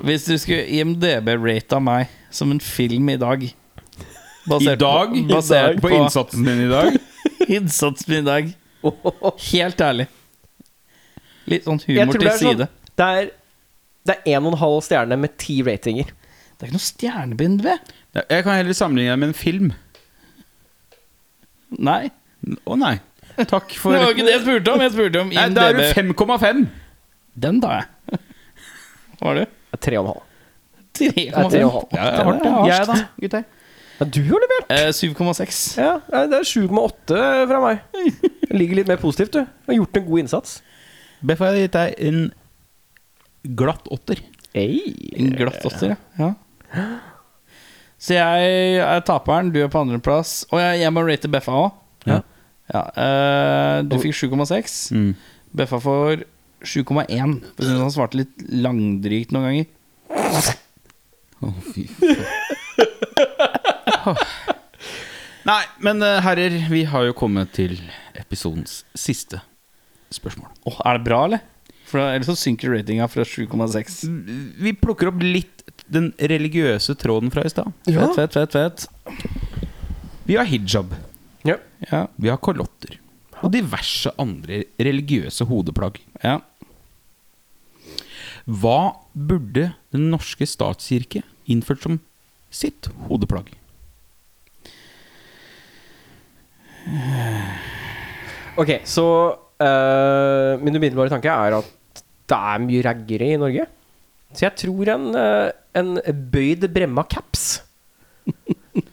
Hvis du skulle IMDb-rata meg som en film i dag I dag, på, basert på på, innsatsen din i dag innsatsen min i dag Helt ærlig. Litt sånn Jeg humor tror til det er sånn. Det er Det er en og en halv stjerne med ti ratinger. Det er ikke noe stjernebind ved. Jeg kan heller sammenligne deg med en film. Nei. Å nei. Takk for Det var ikke det jeg spurte om. Jeg spurte om Nei, Da er du 5,5. Den tar jeg. Hva var du? Tre og en halv. 3,5. Tre og en halv. Ja, Det er hardt ja. Jeg, da, gutter? Ja, du har levert. Eh, 7,6. Ja, det er 7,8 fra meg. Det ligger litt mer positivt, du. Har gjort en god innsats. Beff har gitt deg en glatt åtter. En glatt åtter, ja. ja. Så jeg er taperen, du er på andreplass. Og jeg, jeg må rate Beffa òg. Ja. Ja, uh, du fikk 7,6. Mm. Beffa får 7,1. For jeg synes han svarte litt langdrygt noen ganger. Å, fy faen. Nei, men eh, herrer, vi har jo kommet til episodens siste spørsmål. Åh, er det bra, eller? For Ellers så synker ratinga fra 7,6. Vi plukker opp litt den religiøse tråden fra i stad. Fett, fett, fett, fett. Vi har hijab, Ja. Ja, vi har kalotter og diverse andre religiøse hodeplagg. ja. Hva burde Den norske statskirke innført som sitt hodeplagg? Ok, så uh, min umiddelbare tanke er at det er mye raggere i Norge. Så jeg tror en, eh, en bøyd bremma caps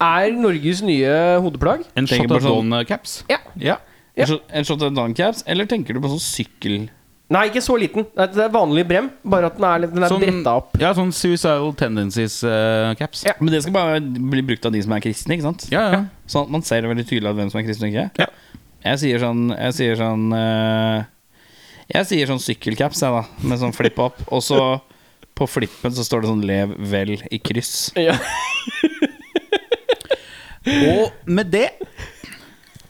er Norges nye hodeplagg. En shot på sånn- Chateau-caps? Ja. ja. Ja. En shot- En shot of caps, eller tenker du på sånn sykkel... Nei, ikke så liten. Det er- vanlig brem, bare at den er, den er Sånn- bretta opp. Ja, sånn Suicidal Tendencies-caps. Ja. Men det skal bare bli brukt av de som er kristne, ikke sant? ja, ja. Sånn at man ser veldig tydelig hvem som er kristen og ikke. Ja. Jeg sier sånn Jeg sier sånn uh, Jeg sier sånn sykkelcaps, jeg, da. Med sånn flip-up. Og så på flippen så står det sånn 'Lev vel' i kryss. Ja. Og med det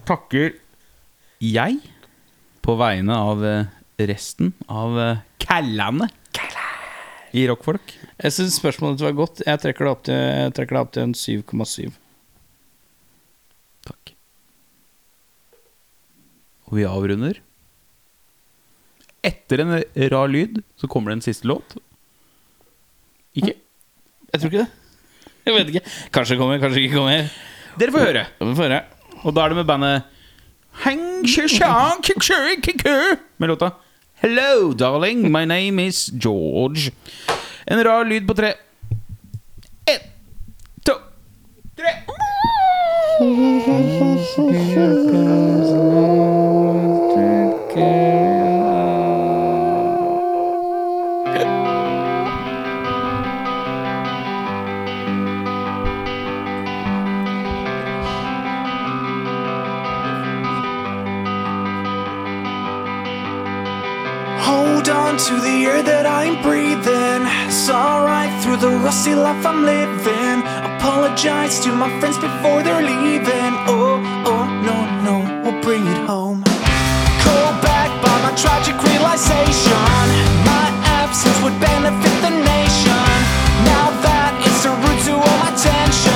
takker jeg på vegne av eh, resten av uh, kallene i rockfolk. Jeg syns spørsmålet ditt var godt. Jeg trekker det opp til, jeg trekker det opp til en 7,7. Takk. Og vi avrunder. Etter en rar lyd så kommer det en siste låt. Ikke? Jeg tror ikke det. Jeg vet ikke. Kanskje det kommer, kanskje ikke kommer. Dere får høre. Dere får høre. Og da er det med bandet Hang kjø kjø kjø Med låta Hello darling, my name is George. En rar lyd på tre. En, to, tre that I'm breathing. Saw right through the rusty life I'm living. Apologize to my friends before they're leaving. Oh, oh, no, no, we'll bring it home. Called back by my tragic realization. My absence would benefit the nation. Now that it's the root to all my tension.